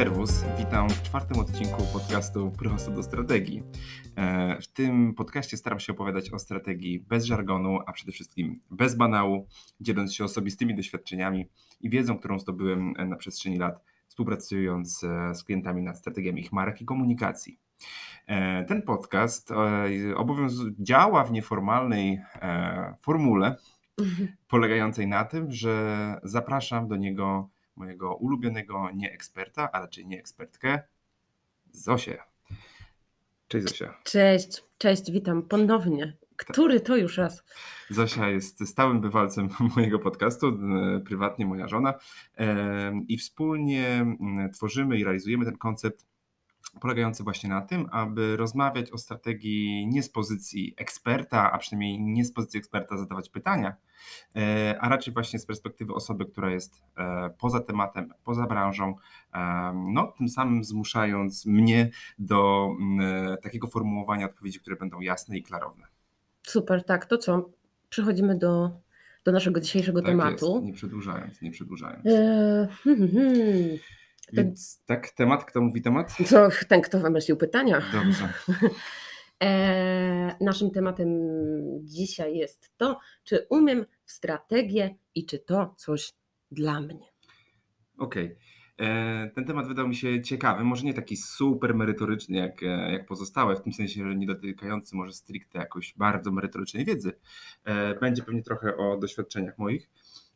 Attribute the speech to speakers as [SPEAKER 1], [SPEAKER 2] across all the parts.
[SPEAKER 1] Serwus, witam w czwartym odcinku podcastu Prosto do Strategii. E, w tym podcaście staram się opowiadać o strategii bez żargonu, a przede wszystkim bez banału, dzieląc się osobistymi doświadczeniami i wiedzą, którą zdobyłem na przestrzeni lat, współpracując e, z klientami nad strategiami ich marek i komunikacji. E, ten podcast działa w nieformalnej formule, mhm. polegającej na tym, że zapraszam do niego mojego ulubionego nie eksperta, a raczej nie ekspertkę, Zosię. Cześć Zosia.
[SPEAKER 2] Cześć, cześć, witam ponownie. Który to już raz?
[SPEAKER 1] Zosia jest stałym bywalcem mojego podcastu, e, prywatnie moja żona i wspólnie tworzymy i realizujemy ten koncept polegający właśnie na tym, aby rozmawiać o strategii nie z pozycji eksperta, a przynajmniej nie z pozycji eksperta zadawać pytania, e, a raczej właśnie z perspektywy osoby, która jest e, poza tematem, poza branżą, e, no tym samym zmuszając mnie do takiego formułowania odpowiedzi, które będą jasne i klarowne.
[SPEAKER 2] Super, tak, to co? Przechodzimy do, do naszego dzisiejszego
[SPEAKER 1] tak
[SPEAKER 2] tematu.
[SPEAKER 1] Jest, nie przedłużając, nie przedłużając. E, hmm, hmm. Więc tak, temat, kto mówi temat?
[SPEAKER 2] To ten, kto wymyślił pytania.
[SPEAKER 1] Dobrze.
[SPEAKER 2] E, naszym tematem dzisiaj jest to, czy umiem w strategię i czy to coś dla mnie.
[SPEAKER 1] Okej. Okay. E, ten temat wydał mi się ciekawy, może nie taki super merytoryczny jak, e, jak pozostałe, w tym sensie, że nie dotykający może stricte jakoś bardzo merytorycznej wiedzy. Będzie pewnie trochę o doświadczeniach moich.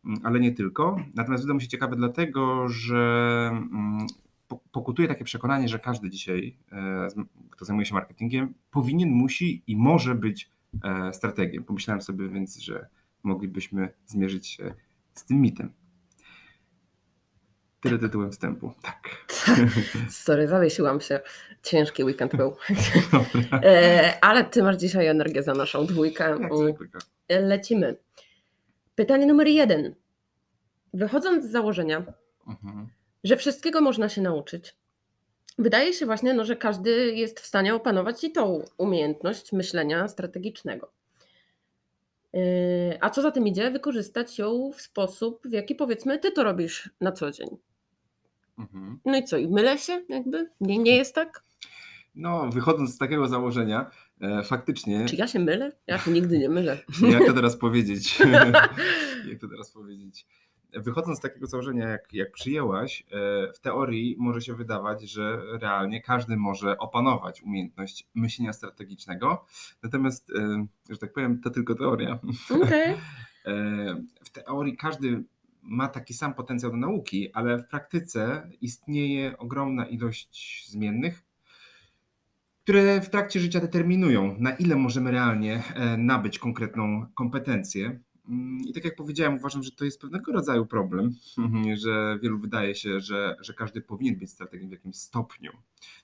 [SPEAKER 1] Mm, ale nie tylko. Natomiast wydał mi się ciekawy dlatego, że mm, pokutuje takie przekonanie, że każdy dzisiaj, e, kto zajmuje się marketingiem, powinien, musi i może być e, strategiem. Pomyślałem sobie więc, że moglibyśmy zmierzyć się z tym mitem. Tyle tytułem wstępu. Tak.
[SPEAKER 2] Sorry, zawiesiłam się. Ciężki weekend był. E, ale ty masz dzisiaj energię za naszą dwójkę. Tak, Lecimy. Pytanie numer jeden. Wychodząc z założenia, mhm. że wszystkiego można się nauczyć, wydaje się właśnie, no, że każdy jest w stanie opanować i tą umiejętność myślenia strategicznego. Yy, a co za tym idzie, wykorzystać ją w sposób, w jaki powiedzmy ty to robisz na co dzień. Mhm. No i co, i mylę się jakby? Nie, nie jest tak?
[SPEAKER 1] No, wychodząc z takiego założenia, faktycznie.
[SPEAKER 2] Czy ja się mylę? Ja się nigdy nie mylę.
[SPEAKER 1] Jak to teraz powiedzieć? jak to teraz powiedzieć? Wychodząc z takiego założenia, jak, jak przyjęłaś, e, w teorii może się wydawać, że realnie każdy może opanować umiejętność myślenia strategicznego. Natomiast, e, że tak powiem, to tylko teoria. Okay. W teorii każdy ma taki sam potencjał do nauki, ale w praktyce istnieje ogromna ilość zmiennych, które w trakcie życia determinują, na ile możemy realnie e, nabyć konkretną kompetencję. Mm, I tak jak powiedziałem, uważam, że to jest pewnego rodzaju problem, że wielu wydaje się, że, że każdy powinien być strategiem w jakimś stopniu.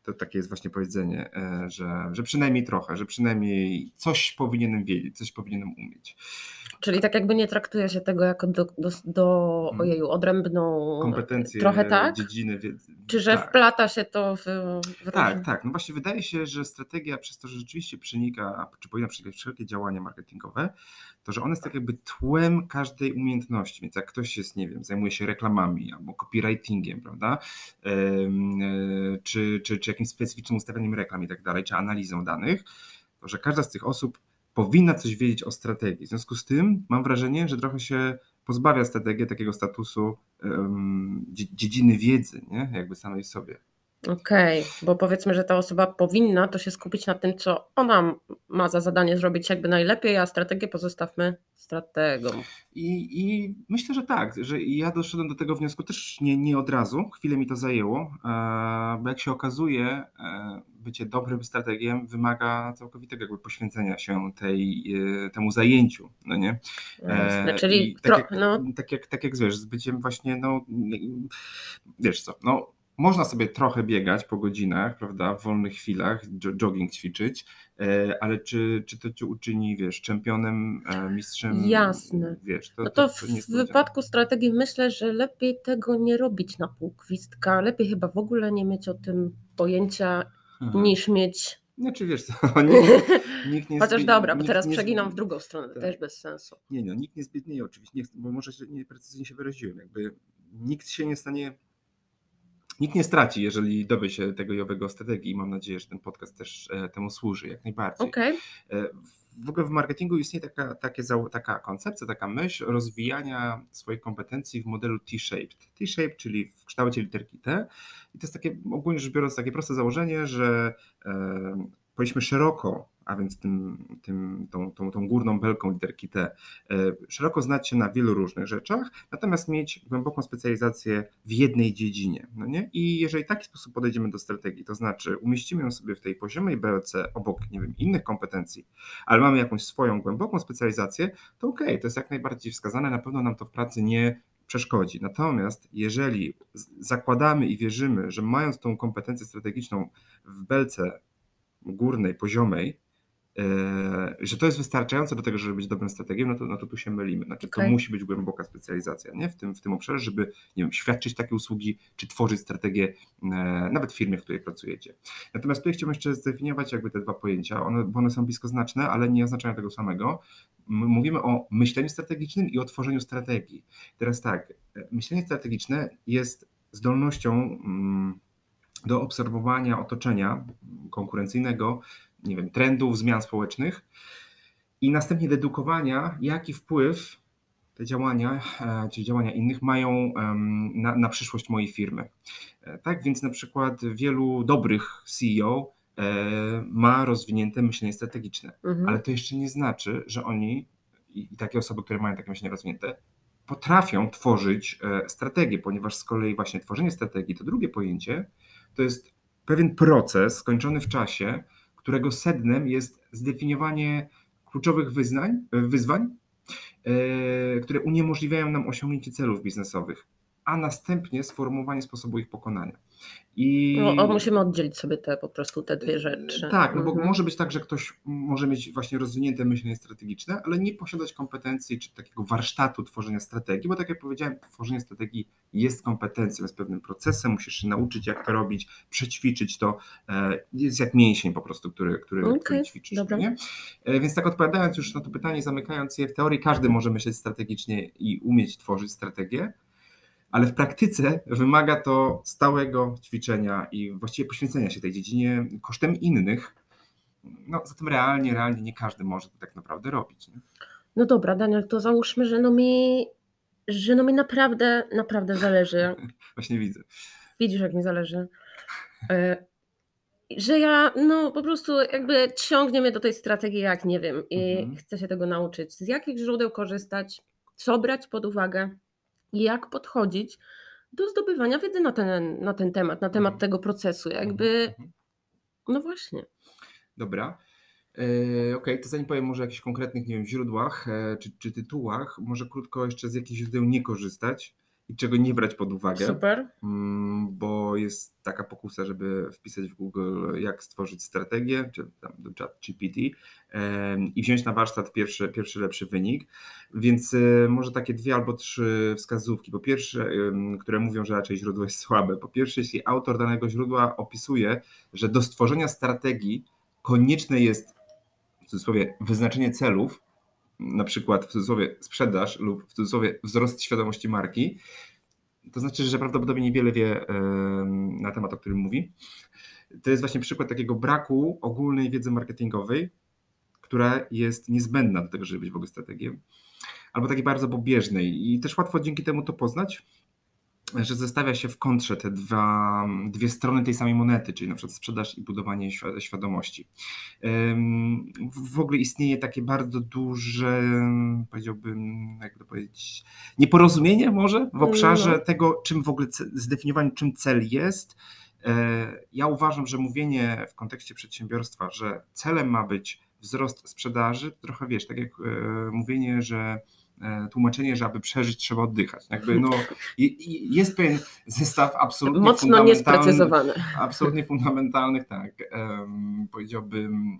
[SPEAKER 1] To takie jest właśnie powiedzenie, e, że, że przynajmniej trochę, że przynajmniej coś powinienem wiedzieć, coś powinienem umieć.
[SPEAKER 2] Czyli tak jakby nie traktuje się tego jako do, do, do mhm. ojeju, odrębną
[SPEAKER 1] kompetencję,
[SPEAKER 2] trochę tak?
[SPEAKER 1] dziedziny wiedzy.
[SPEAKER 2] Czy że tak. wplata się to w,
[SPEAKER 1] w Tak, tak. No właśnie wydaje się, że strategia przez to, że rzeczywiście przenika, czy powinna przenikać wszelkie działania marketingowe, to że one jest tak jakby tłem każdej umiejętności. Więc jak ktoś jest, nie wiem, zajmuje się reklamami albo copywritingiem, prawda? E, czy, czy, czy jakimś specyficznym ustawieniem reklam i tak dalej, czy analizą danych, to że każda z tych osób powinna coś wiedzieć o strategii. W związku z tym mam wrażenie, że trochę się pozbawia strategię takiego statusu um, dziedziny wiedzy, nie? jakby samej sobie.
[SPEAKER 2] Okej, okay, bo powiedzmy, że ta osoba powinna to się skupić na tym, co ona ma za zadanie zrobić jakby najlepiej, a strategię pozostawmy strategom.
[SPEAKER 1] I, I, myślę, że tak, że ja doszedłem do tego wniosku też nie, nie od razu, chwilę mi to zajęło, e, bo jak się okazuje, e, bycie dobrym strategiem wymaga całkowitego jakby poświęcenia się tej, e, temu zajęciu, no nie?
[SPEAKER 2] Jasne, czyli
[SPEAKER 1] tak, jak, no... tak, jak, tak jak wiesz, z byciem właśnie, no wiesz co, no można sobie trochę biegać po godzinach, prawda, w wolnych chwilach, jogging ćwiczyć, e, ale czy, czy to cię uczyni, wiesz, czempionem, e, mistrzem?
[SPEAKER 2] Jasne.
[SPEAKER 1] Wiesz,
[SPEAKER 2] to, no to, to w wypadku strategii myślę, że lepiej tego nie robić na półkwistka, lepiej chyba w ogóle nie mieć o tym pojęcia, Aha. niż mieć
[SPEAKER 1] znaczy wiesz co, nikt, nikt nie
[SPEAKER 2] Chociaż dobra, bo teraz przeginam w drugą stronę, tak. też bez sensu.
[SPEAKER 1] Nie, no, nikt nie zbiednieje oczywiście, nie, bo może się nieprecyzyjnie się wyraziłem, jakby nikt się nie stanie Nikt nie straci, jeżeli dowie się tego i owego strategii i mam nadzieję, że ten podcast też e, temu służy jak najbardziej.
[SPEAKER 2] Okay.
[SPEAKER 1] W ogóle w marketingu istnieje taka, takie, taka koncepcja, taka myśl rozwijania swoich kompetencji w modelu T-shaped. T-shaped, czyli w kształcie literki T. I to jest takie, ogólnie rzecz biorąc, takie proste założenie, że e, powinniśmy szeroko a więc tym, tym, tą, tą, tą górną belką literki T, e, szeroko znać się na wielu różnych rzeczach, natomiast mieć głęboką specjalizację w jednej dziedzinie. No nie? I jeżeli w taki sposób podejdziemy do strategii, to znaczy umieścimy ją sobie w tej poziomej belce obok nie wiem, innych kompetencji, ale mamy jakąś swoją głęboką specjalizację, to okay, to jest jak najbardziej wskazane, na pewno nam to w pracy nie przeszkodzi. Natomiast jeżeli zakładamy i wierzymy, że mając tą kompetencję strategiczną w belce górnej, poziomej, że to jest wystarczające do tego, żeby być dobrym strategiem, no to, no to tu się mylimy. Znaczy, okay. To musi być głęboka specjalizacja nie? W, tym, w tym obszarze, żeby nie wiem, świadczyć takie usługi, czy tworzyć strategię e, nawet w firmie, w której pracujecie. Natomiast tutaj chciałbym jeszcze zdefiniować jakby te dwa pojęcia, one, bo one są blisko znaczne, ale nie oznaczają tego samego. Mówimy o myśleniu strategicznym i o tworzeniu strategii. Teraz tak, e, myślenie strategiczne jest zdolnością mm, do obserwowania otoczenia konkurencyjnego, nie wiem, trendów, zmian społecznych i następnie dedukowania, jaki wpływ te działania, e, czy działania innych mają na, na przyszłość mojej firmy. E, tak więc na przykład wielu dobrych CEO e, ma rozwinięte myślenie strategiczne, mhm. ale to jeszcze nie znaczy, że oni i takie osoby, które mają takie myślenie rozwinięte, potrafią tworzyć strategię, ponieważ z kolei właśnie tworzenie strategii, to drugie pojęcie, to jest pewien proces skończony w czasie, którego sednem jest zdefiniowanie kluczowych wyznań, wyzwań, e, które uniemożliwiają nam osiągnięcie celów biznesowych, a następnie sformułowanie sposobu ich pokonania.
[SPEAKER 2] I... No, musimy oddzielić sobie te po prostu te dwie rzeczy.
[SPEAKER 1] Tak, no bo mhm. może być tak, że ktoś może mieć właśnie rozwinięte myślenie strategiczne, ale nie posiadać kompetencji czy takiego warsztatu tworzenia strategii, bo tak jak powiedziałem, tworzenie strategii jest kompetencją, jest pewnym procesem, musisz się nauczyć jak to robić, przećwiczyć to, e, jest jak mięsień po prostu, który, który, okay, który ćwiczysz. Nie? E, więc tak odpowiadając już na to pytanie, zamykając je, w teorii każdy może myśleć strategicznie i umieć tworzyć strategię, ale w praktyce wymaga to stałego ćwiczenia i właściwie poświęcenia się tej dziedzinie kosztem innych. No, zatem realnie, realnie nie każdy może to tak naprawdę robić. Nie?
[SPEAKER 2] No dobra, Daniel, to załóżmy, że no mi, że no mi naprawdę, naprawdę zależy.
[SPEAKER 1] Właśnie widzę.
[SPEAKER 2] Widzisz, jak mi zależy. E, że ja, no po prostu jakby ciągnie mnie do tej strategii, jak nie wiem, i mhm. chcę się tego nauczyć. Z jakich źródeł korzystać, co brać pod uwagę jak podchodzić do zdobywania wiedzy na ten, na ten temat, na temat mhm. tego procesu. Jakby, mhm, mhm. no właśnie.
[SPEAKER 1] Dobra. E, okej, okay, to zanim powiem może o jakichś konkretnych, nie wiem, źródłach e, czy, czy tytułach, może krótko jeszcze z jakich źródeł nie korzystać i czego nie brać pod uwagę.
[SPEAKER 2] Super.
[SPEAKER 1] Mm, bo jest taka pokusa, żeby wpisać w Google, jak stworzyć strategię, czy tam do chat GPT i wziąć na warsztat pierwszy, pierwszy lepszy wynik. Więc e, może takie dwie albo trzy wskazówki. Po pierwsze, które mówią, że raczej źródło jest słabe. Po pierwsze, jeśli autor danego źródła opisuje, że do stworzenia strategii konieczne jest w cudzysłowie wyznaczenie celów, na przykład w cudzysłowie sprzedaż lub w cudzysłowie wzrost świadomości marki, to znaczy, że prawdopodobnie niewiele wie na temat, o którym mówi. To jest właśnie przykład takiego braku ogólnej wiedzy marketingowej, która jest niezbędna do tego, żeby być w ogóle strategiem, albo takiej bardzo pobieżnej. I też łatwo dzięki temu to poznać, że zestawia się w kontrze te dwa, dwie strony tej samej monety, czyli na przykład sprzedaż i budowanie świadomości. W ogóle istnieje takie bardzo duże, powiedziałbym, jak to powiedzieć, nieporozumienie może w obszarze no. tego, czym w ogóle zdefiniowanie, czym cel jest. E, ja uważam, że mówienie w kontekście przedsiębiorstwa, że celem ma być wzrost sprzedaży, trochę wiesz, tak jak e, mówienie, że tłumaczenie, że aby przeżyć trzeba oddychać. Jakby no, jest pewien zestaw absolutnie
[SPEAKER 2] Mocno niesprecyzowany.
[SPEAKER 1] Absolutnie fundamentalnych, tak, powiedziałbym,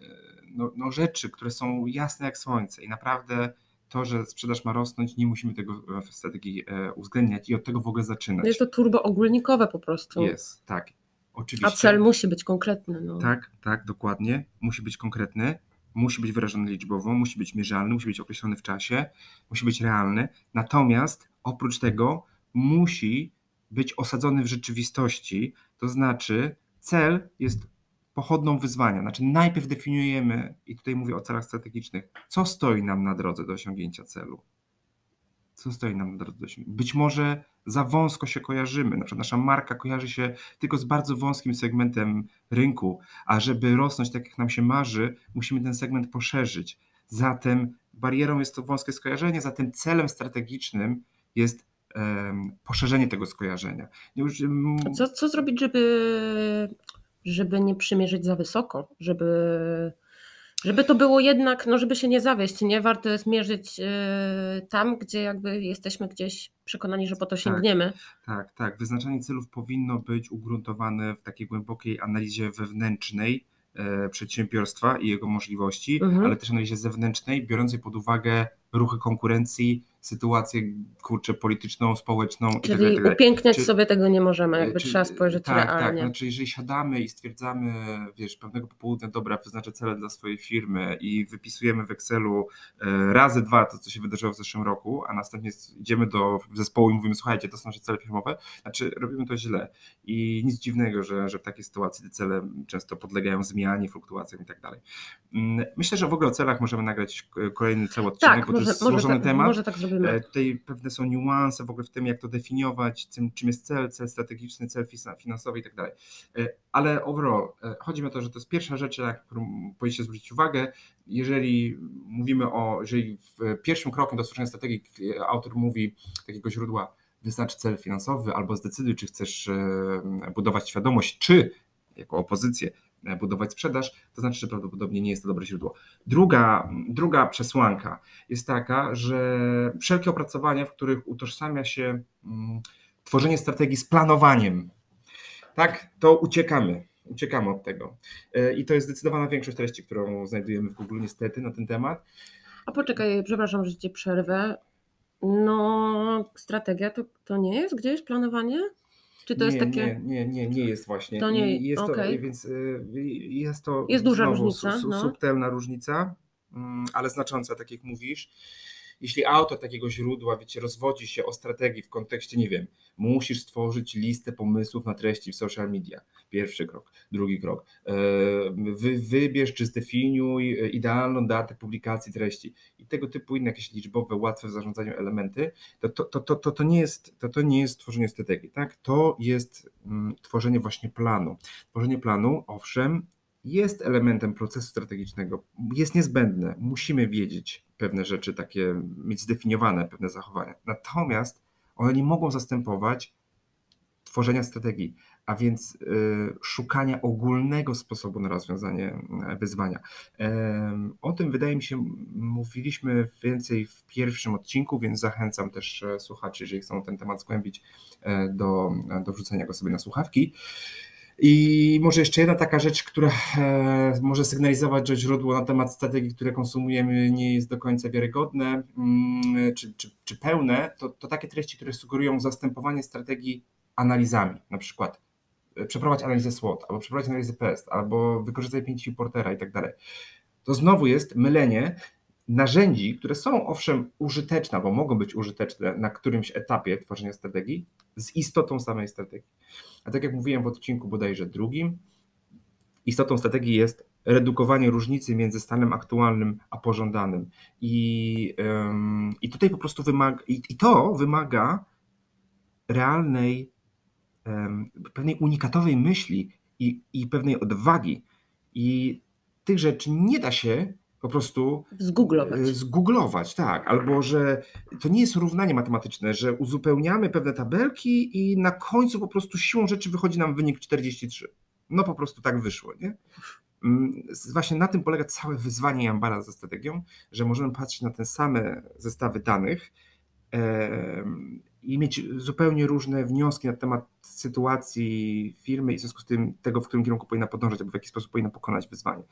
[SPEAKER 1] e, no, no, rzeczy, które są jasne jak słońce i naprawdę to, że sprzedaż ma rosnąć, nie musimy tego w strategii e, uwzględniać i od tego w ogóle zaczynać.
[SPEAKER 2] Jest to turbo ogólnikowe po prostu.
[SPEAKER 1] Jest, tak. Oczywiście.
[SPEAKER 2] A cel musi być konkretny. No.
[SPEAKER 1] Tak, tak, dokładnie. Musi być konkretny musi być wyrażony liczbowo, musi być mierzalny, musi być określony w czasie, musi być realny. Natomiast oprócz tego musi być osadzony w rzeczywistości, to znaczy cel jest pochodną wyzwania. Znaczy najpierw definiujemy, i tutaj mówię o celach strategicznych, co stoi nam na drodze do osiągnięcia celu. Co stoi nam na drodze? Być może za wąsko się kojarzymy. Na przykład nasza marka kojarzy się tylko z bardzo wąskim segmentem rynku, a żeby rosnąć tak jak nam się marzy, musimy ten segment poszerzyć. Zatem barierą jest to wąskie skojarzenie, zatem celem strategicznym jest um, poszerzenie tego skojarzenia.
[SPEAKER 2] Już, um... co, co zrobić, żeby, żeby nie przymierzyć za wysoko, żeby żeby to było jednak, no żeby się nie zawieść, nie warto jest mierzyć yy, tam, gdzie jakby jesteśmy gdzieś przekonani, że po to sięgniemy.
[SPEAKER 1] Tak, tak, tak. Wyznaczanie celów powinno być ugruntowane w takiej głębokiej analizie wewnętrznej e, przedsiębiorstwa i jego możliwości, mhm. ale też analizie zewnętrznej, biorącej pod uwagę ruchy konkurencji, sytuację kurczę polityczną, społeczną.
[SPEAKER 2] Tak Czyli itd. upiękniać czy, sobie tego nie możemy, jakby czy, trzeba spojrzeć tak,
[SPEAKER 1] realnie. Tak, znaczy jeżeli siadamy i stwierdzamy, wiesz, pewnego popołudnia, dobra, wyznaczę cele dla swojej firmy i wypisujemy w Excelu e, razy dwa to, co się wydarzyło w zeszłym roku, a następnie idziemy do zespołu i mówimy, słuchajcie, to są nasze cele firmowe, znaczy robimy to źle i nic dziwnego, że, że w takiej sytuacji te cele często podlegają zmianie, fluktuacjom i tak dalej. Mm, myślę, że w ogóle o celach możemy nagrać kolejny cały odcinek, tak, bo może, to jest złożony tak, temat.
[SPEAKER 2] Może tak
[SPEAKER 1] E, tutaj pewne są niuanse w ogóle w tym, jak to definiować, czym jest cel, cel strategiczny, cel finansowy i tak dalej. E, ale overall, e, chodzi mi o to, że to jest pierwsza rzecz, na którą powinniście zwrócić uwagę. Jeżeli mówimy o, jeżeli pierwszym krokiem do stworzenia strategii autor mówi takiego źródła, wyznacz cel finansowy albo zdecyduj, czy chcesz budować świadomość, czy jako opozycję budować sprzedaż, to znaczy, że prawdopodobnie nie jest to dobre źródło. Druga, druga przesłanka jest taka, że wszelkie opracowania, w których utożsamia się mm, tworzenie strategii z planowaniem, tak, to uciekamy. Uciekamy od tego. E, I to jest zdecydowana większość treści, którą znajdujemy w Google, niestety, na ten temat.
[SPEAKER 2] A poczekaj, przepraszam, że ci przerwę. No, strategia to, to nie jest gdzieś planowanie? Czy to
[SPEAKER 1] nie,
[SPEAKER 2] jest takie.
[SPEAKER 1] Nie, nie, nie, nie jest właśnie.
[SPEAKER 2] To nie
[SPEAKER 1] jest
[SPEAKER 2] okay.
[SPEAKER 1] to, więc y, jest to.
[SPEAKER 2] Jest duża różnica. Su,
[SPEAKER 1] no. Subtelna różnica, mm, ale znacząca, tak jak mówisz jeśli autor takiego źródła, wiecie, rozwodzi się o strategii w kontekście, nie wiem, musisz stworzyć listę pomysłów na treści w social media. Pierwszy krok. Drugi krok. E, wy, wybierz czy zdefiniuj idealną datę publikacji treści i tego typu inne jakieś liczbowe, łatwe w zarządzaniu elementy, to, to, to, to, to, nie, jest, to, to nie jest tworzenie strategii, tak? To jest mm, tworzenie właśnie planu. Tworzenie planu, owszem, jest elementem procesu strategicznego, jest niezbędne, musimy wiedzieć pewne rzeczy, takie mieć zdefiniowane pewne zachowania. Natomiast one nie mogą zastępować tworzenia strategii, a więc y, szukania ogólnego sposobu na rozwiązanie e, wyzwania. O tym wydaje mi się mówiliśmy więcej w pierwszym odcinku, więc zachęcam też e, słuchaczy, jeżeli chcą ten temat zgłębić, e, do, do wrzucenia go sobie na słuchawki. I może jeszcze jedna taka rzecz, która e, może sygnalizować, że źródło na temat strategii, które konsumujemy, nie jest do końca wiarygodne mm, czy, czy, czy pełne, to, to takie treści, które sugerują zastępowanie strategii analizami, na przykład e, przeprowadź analizę SWOT, albo przeprowadź analizę PEST, albo wykorzystaj 5 portera i tak dalej. To znowu jest mylenie narzędzi, które są owszem użyteczne, bo mogą być użyteczne na którymś etapie tworzenia strategii, z istotą samej strategii. A tak jak mówiłem w odcinku bodajże drugim, istotą strategii jest redukowanie różnicy między stanem aktualnym a pożądanym. I, um, i tutaj po prostu wymaga, i, i to wymaga realnej, um, pewnej unikatowej myśli i, i pewnej odwagi. I tych rzeczy nie da się po prostu
[SPEAKER 2] zgooglować.
[SPEAKER 1] E, zgooglować, tak. Albo że to nie jest równanie matematyczne, że uzupełniamy pewne tabelki i na końcu po prostu siłą rzeczy wychodzi nam wynik 43. No po prostu tak wyszło, nie? Mm, właśnie na tym polega całe wyzwanie Jambara ze strategią, że możemy patrzeć na te same zestawy danych i mieć zupełnie różne wnioski na temat sytuacji firmy i w związku z tym tego, w którym kierunku powinna podążać, albo w jaki sposób powinna pokonać wyzwanie.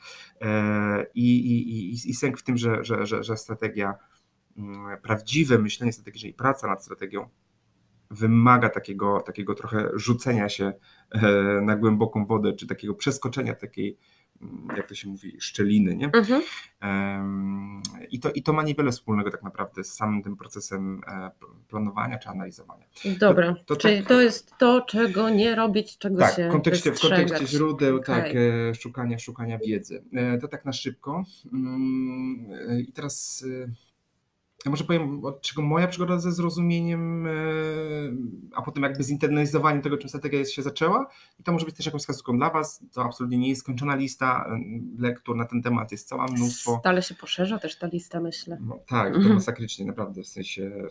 [SPEAKER 1] E, I, i, i, i sęk w tym, że, że, że, że strategia, mm, prawdziwe myślenie strategiczne i praca nad strategią wymaga takiego, takiego trochę rzucenia się e, na głęboką wodę, czy takiego przeskoczenia takiej jak to się mówi, szczeliny, nie? Mhm. I, to, I to ma niewiele wspólnego tak naprawdę z samym tym procesem e, planowania czy analizowania.
[SPEAKER 2] Dobra, to, to czyli tak, to jest to, czego nie robić, czego
[SPEAKER 1] tak,
[SPEAKER 2] się
[SPEAKER 1] w kontekście, w kontekście źródeł, okay. tak, e, szukania, szukania wiedzy. E, to tak na szybko. Mm, I teraz ja może powiem, od czego moja przygoda ze zrozumieniem, e, a potem jakby zinternalizowaniem tego, czym strategia się zaczęła. I to może być też jakąś wskazówką dla Was. To absolutnie nie jest skończona lista lektur na ten temat, jest cała mnóstwo.
[SPEAKER 2] Stale się poszerza też ta lista, myślę.
[SPEAKER 1] No, tak, to mhm. masakrycznie, naprawdę. W sensie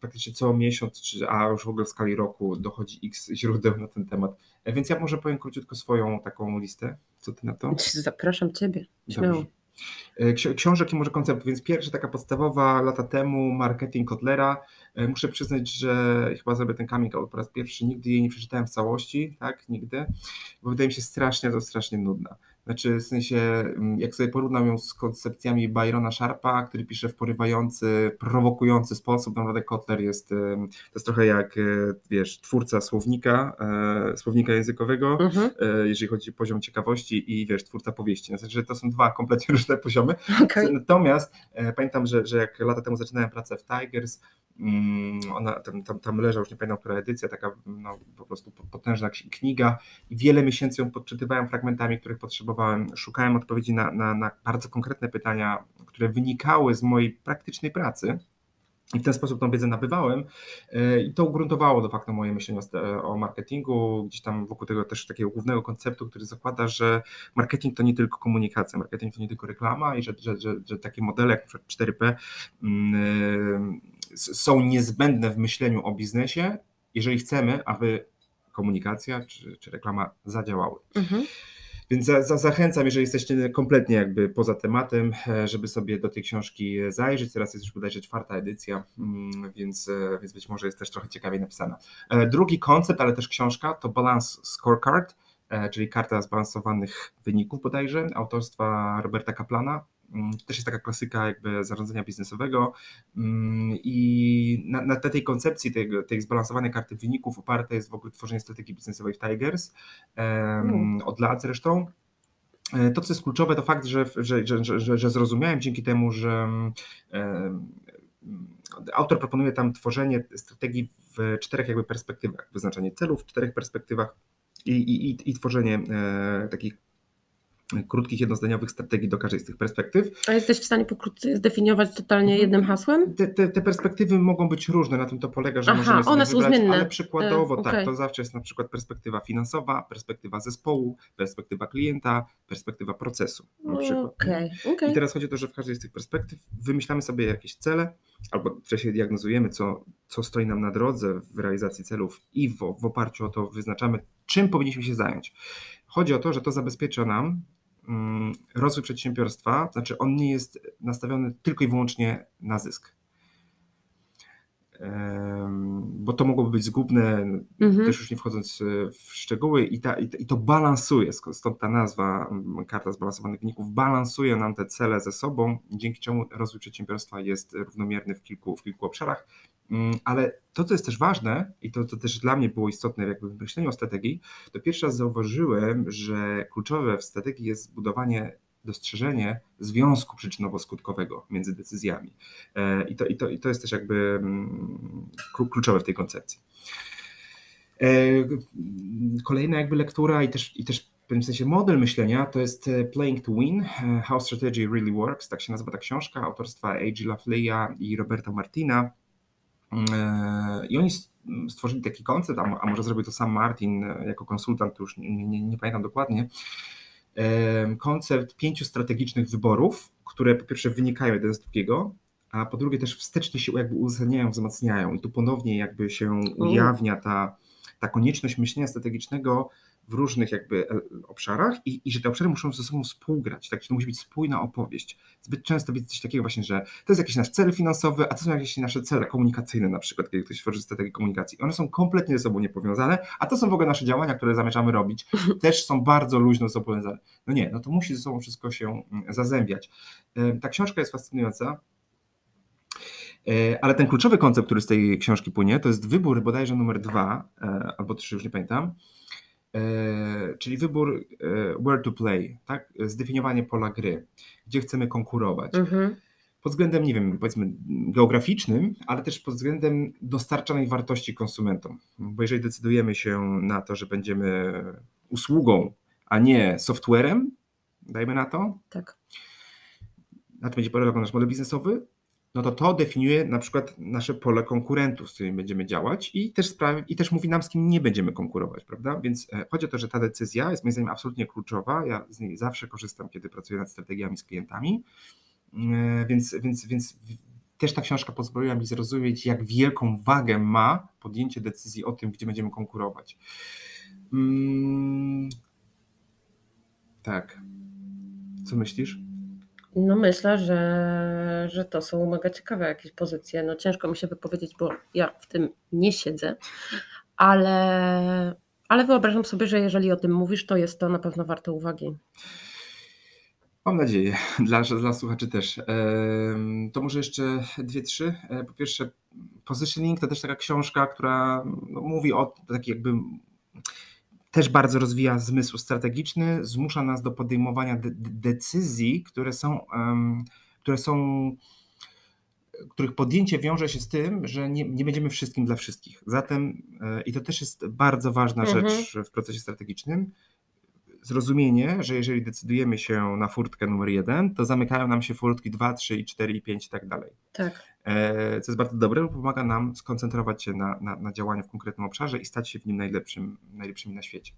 [SPEAKER 1] praktycznie co miesiąc, czy, a już w ogóle w skali roku dochodzi x źródeł na ten temat. E, więc ja może powiem króciutko swoją taką listę. Co Ty na to?
[SPEAKER 2] Zapraszam Ciebie. Śmiało.
[SPEAKER 1] E, książek i może koncept, więc pierwsza taka podstawowa lata temu marketing Kotlera. E, muszę przyznać, że chyba zrobię ten coming out po raz pierwszy. Nigdy jej nie przeczytałem w całości, tak, nigdy, bo wydaje mi się strasznie, to strasznie nudna. Znaczy, w sensie, mm, jak sobie porównam ją z koncepcjami Byrona Sharpa, który pisze w porywający, prowokujący sposób, naprawdę Kotler jest, to jest trochę jak, e, wiesz, twórca słownika, e, słownika językowego, mhm. E, jeżeli chodzi o poziom ciekawości i, wiesz, twórca powieści. Znaczy, że to są dwa kompletnie różne poziomy. Okay. Natomiast pamiętam, że, że jak lata temu zaczynałem pracę w Tigers, ona tam, tam, tam leżała, już nie pamiętam, która edycja, taka no, po prostu potężna kniga i wiele miesięcy ją podczytywałem fragmentami, których potrzebowałem szukałem odpowiedzi na, na, na bardzo konkretne pytania, które wynikały z mojej praktycznej pracy. I w ten sposób tą wiedzę nabywałem e, i to ugruntowało de facto moje myślenie o marketingu, gdzieś tam wokół tego też takiego głównego konceptu, który zakłada, że marketing to nie tylko komunikacja, marketing to nie tylko reklama i że, że, że, że takie modele jak np. 4P mm, e, są niezbędne w myśleniu o biznesie, jeżeli chcemy, aby komunikacja czy, czy reklama zadziałały. Mhm. Więc za, za, zachęcam, jeżeli jesteście kompletnie jakby poza tematem, e, żeby sobie do tej książki zajrzeć. Teraz jest już bodajże czwarta edycja, mm, więc, e, więc być może jest też trochę ciekawiej napisana. E, drugi koncept, ale też książka to Balance Scorecard, czyli karta zbalansowanych wyników bodajże, autorstwa Roberta Kaplana. Mm, też jest taka klasyka jakby zarządzania biznesowego mm, i na, na tej koncepcji tej, tej zbalansowanej karty wyników oparte jest w ogóle tworzenie strategii biznesowej w Tigers mm. od lat zresztą. E, to, co jest kluczowe, to fakt, że, że, że, że, że zrozumiałem dzięki temu, że autor proponuje tam tworzenie strategii w czterech jakby perspektywach, wyznaczanie celów w czterech perspektywach i, i, i tworzenie e, takich krótkich, jednozdaniowych strategii do każdej z tych perspektyw.
[SPEAKER 2] A jesteś w stanie pokrótce zdefiniować totalnie mhm. jednym hasłem?
[SPEAKER 1] Te, te, te, perspektywy mogą być różne, na tym to polega, że Aha, możemy sobie one wybrać, są zmienne. ale przykładowo e, okay. tak, to zawsze jest na przykład perspektywa finansowa, perspektywa zespołu, perspektywa klienta, perspektywa procesu na przykład. Okay, okay. I teraz chodzi o to, że w każdej z tych perspektyw wymyślamy sobie jakieś cele, albo wcześniej diagnozujemy, co, co stoi nam na drodze w realizacji celów i w, w oparciu o to wyznaczamy, czym powinniśmy się zająć. Chodzi o to, że to zabezpiecza nam rozwój przedsiębiorstwa, znaczy on nie jest nastawiony tylko i wyłącznie na zysk. Bo to mogłoby być zgubne, mhm. też już nie wchodząc e, w szczegóły, i, ta, i, to balansuje, stąd ta nazwa mm, Karta Zbalansowanych Wyników, balansuje nam te cele ze sobą, dzięki czemu rozwój przedsiębiorstwa jest równomierny w kilku, w kilku obszarach. Mm, ale to, co jest też ważne, i to, to też dla mnie było istotne jakby w myśleniu o strategii, to pierwszy raz zauważyłem, że kluczowe w strategii jest zbudowanie, dostrzeżenie związku przyczynowo-skutkowego między decyzjami. E, I to, i, to, I to jest też jakby mm, kluczowe w tej koncepcji. E, kolejna jakby lektura i też, i też w pewnym sensie model myślenia to jest e, Playing to Win, How Strategy Really Works, tak się nazywa ta książka, autorstwa A.G. Lafleya i Roberta Martina. I oni stworzyli taki koncept, a może zrobił to sam Martin e, jako konsultant, już nie, nie, nie pamiętam dokładnie, koncept pięciu strategicznych wyborów, które po pierwsze wynikają jeden z drugiego, a po drugie też wstecznie się jakby uzasadniają, wzmacniają i tu ponownie jakby się ujawnia ta, ta konieczność myślenia strategicznego w różnych jakby obszarach i, i że te obszary muszą ze sobą współgrać, tak, że to musi być spójna opowieść. Zbyt często widzę coś takiego właśnie, że to jest jakiś nasz cel finansowy, a to są jakieś nasze cele komunikacyjne na przykład, kiedy ktoś tworzy strategię komunikacji. One są kompletnie ze sobą niepowiązane, a to są w ogóle nasze działania, które zamierzamy robić, też są bardzo luźno ze sobą powiązane. No nie, no to musi ze sobą wszystko się mm, zazębiać. Ta książka jest fascynująca, e, ale ten kluczowy koncept, który z tej książki płynie, to jest wybór bodajże numer dwa, e, albo trzy, już nie pamiętam, czyli wybór where to play, tak? zdefiniowanie pola gry, gdzie chcemy konkurować. Mhm pod względem, nie wiem, powiedzmy geograficznym, ale też pod względem dostarczanej wartości konsumentom. Bo jeżeli decydujemy się na to, że będziemy usługą, a nie softwarem, dajmy na to,
[SPEAKER 2] tak.
[SPEAKER 1] na to będzie polegał nasz model biznesowy, no to to definiuje na przykład nasze pole konkurentów, z którymi będziemy działać i też, sprawi, i też mówi nam, z kim nie będziemy konkurować, prawda? Więc e, chodzi o to, że ta decyzja jest moim zdaniem absolutnie kluczowa. Ja z niej zawsze korzystam, kiedy pracuję nad strategiami z klientami E, więc, więc, więc też ta książka pozwoliła mi zrozumieć, jak wielką wagę ma podjęcie decyzji o tym, gdzie będziemy konkurować. Mm, tak. Co myślisz?
[SPEAKER 2] No myślę, że, że to są mega ciekawe jakieś pozycje. No ciężko mi się wypowiedzieć, bo ja w tym nie siedzę, ale, ale wyobrażam sobie, że jeżeli o tym mówisz, to jest to na pewno warte uwagi.
[SPEAKER 1] Mam nadzieję, dla, dla słuchaczy też. To może jeszcze dwie, trzy. E, po pierwsze, Positioning to też taka książka, która no, mówi o takiej jakby też bardzo rozwija zmysł strategiczny, zmusza nas do podejmowania de decyzji, które są, um, które są, których podjęcie wiąże się z tym, że nie, nie będziemy wszystkim dla wszystkich. Zatem, e, i to też jest bardzo ważna mhm. rzecz w procesie strategicznym, zrozumienie, że jeżeli decydujemy się na furtkę numer jeden, to zamykają nam się furtki 2, 3, i 4 i 5 i tak dalej.
[SPEAKER 2] Tak.
[SPEAKER 1] E, co jest bardzo dobre, bo pomaga nam skoncentrować się na, na, na działaniu w konkretnym obszarze i stać się w nim najlepszym, najlepszymi na świecie.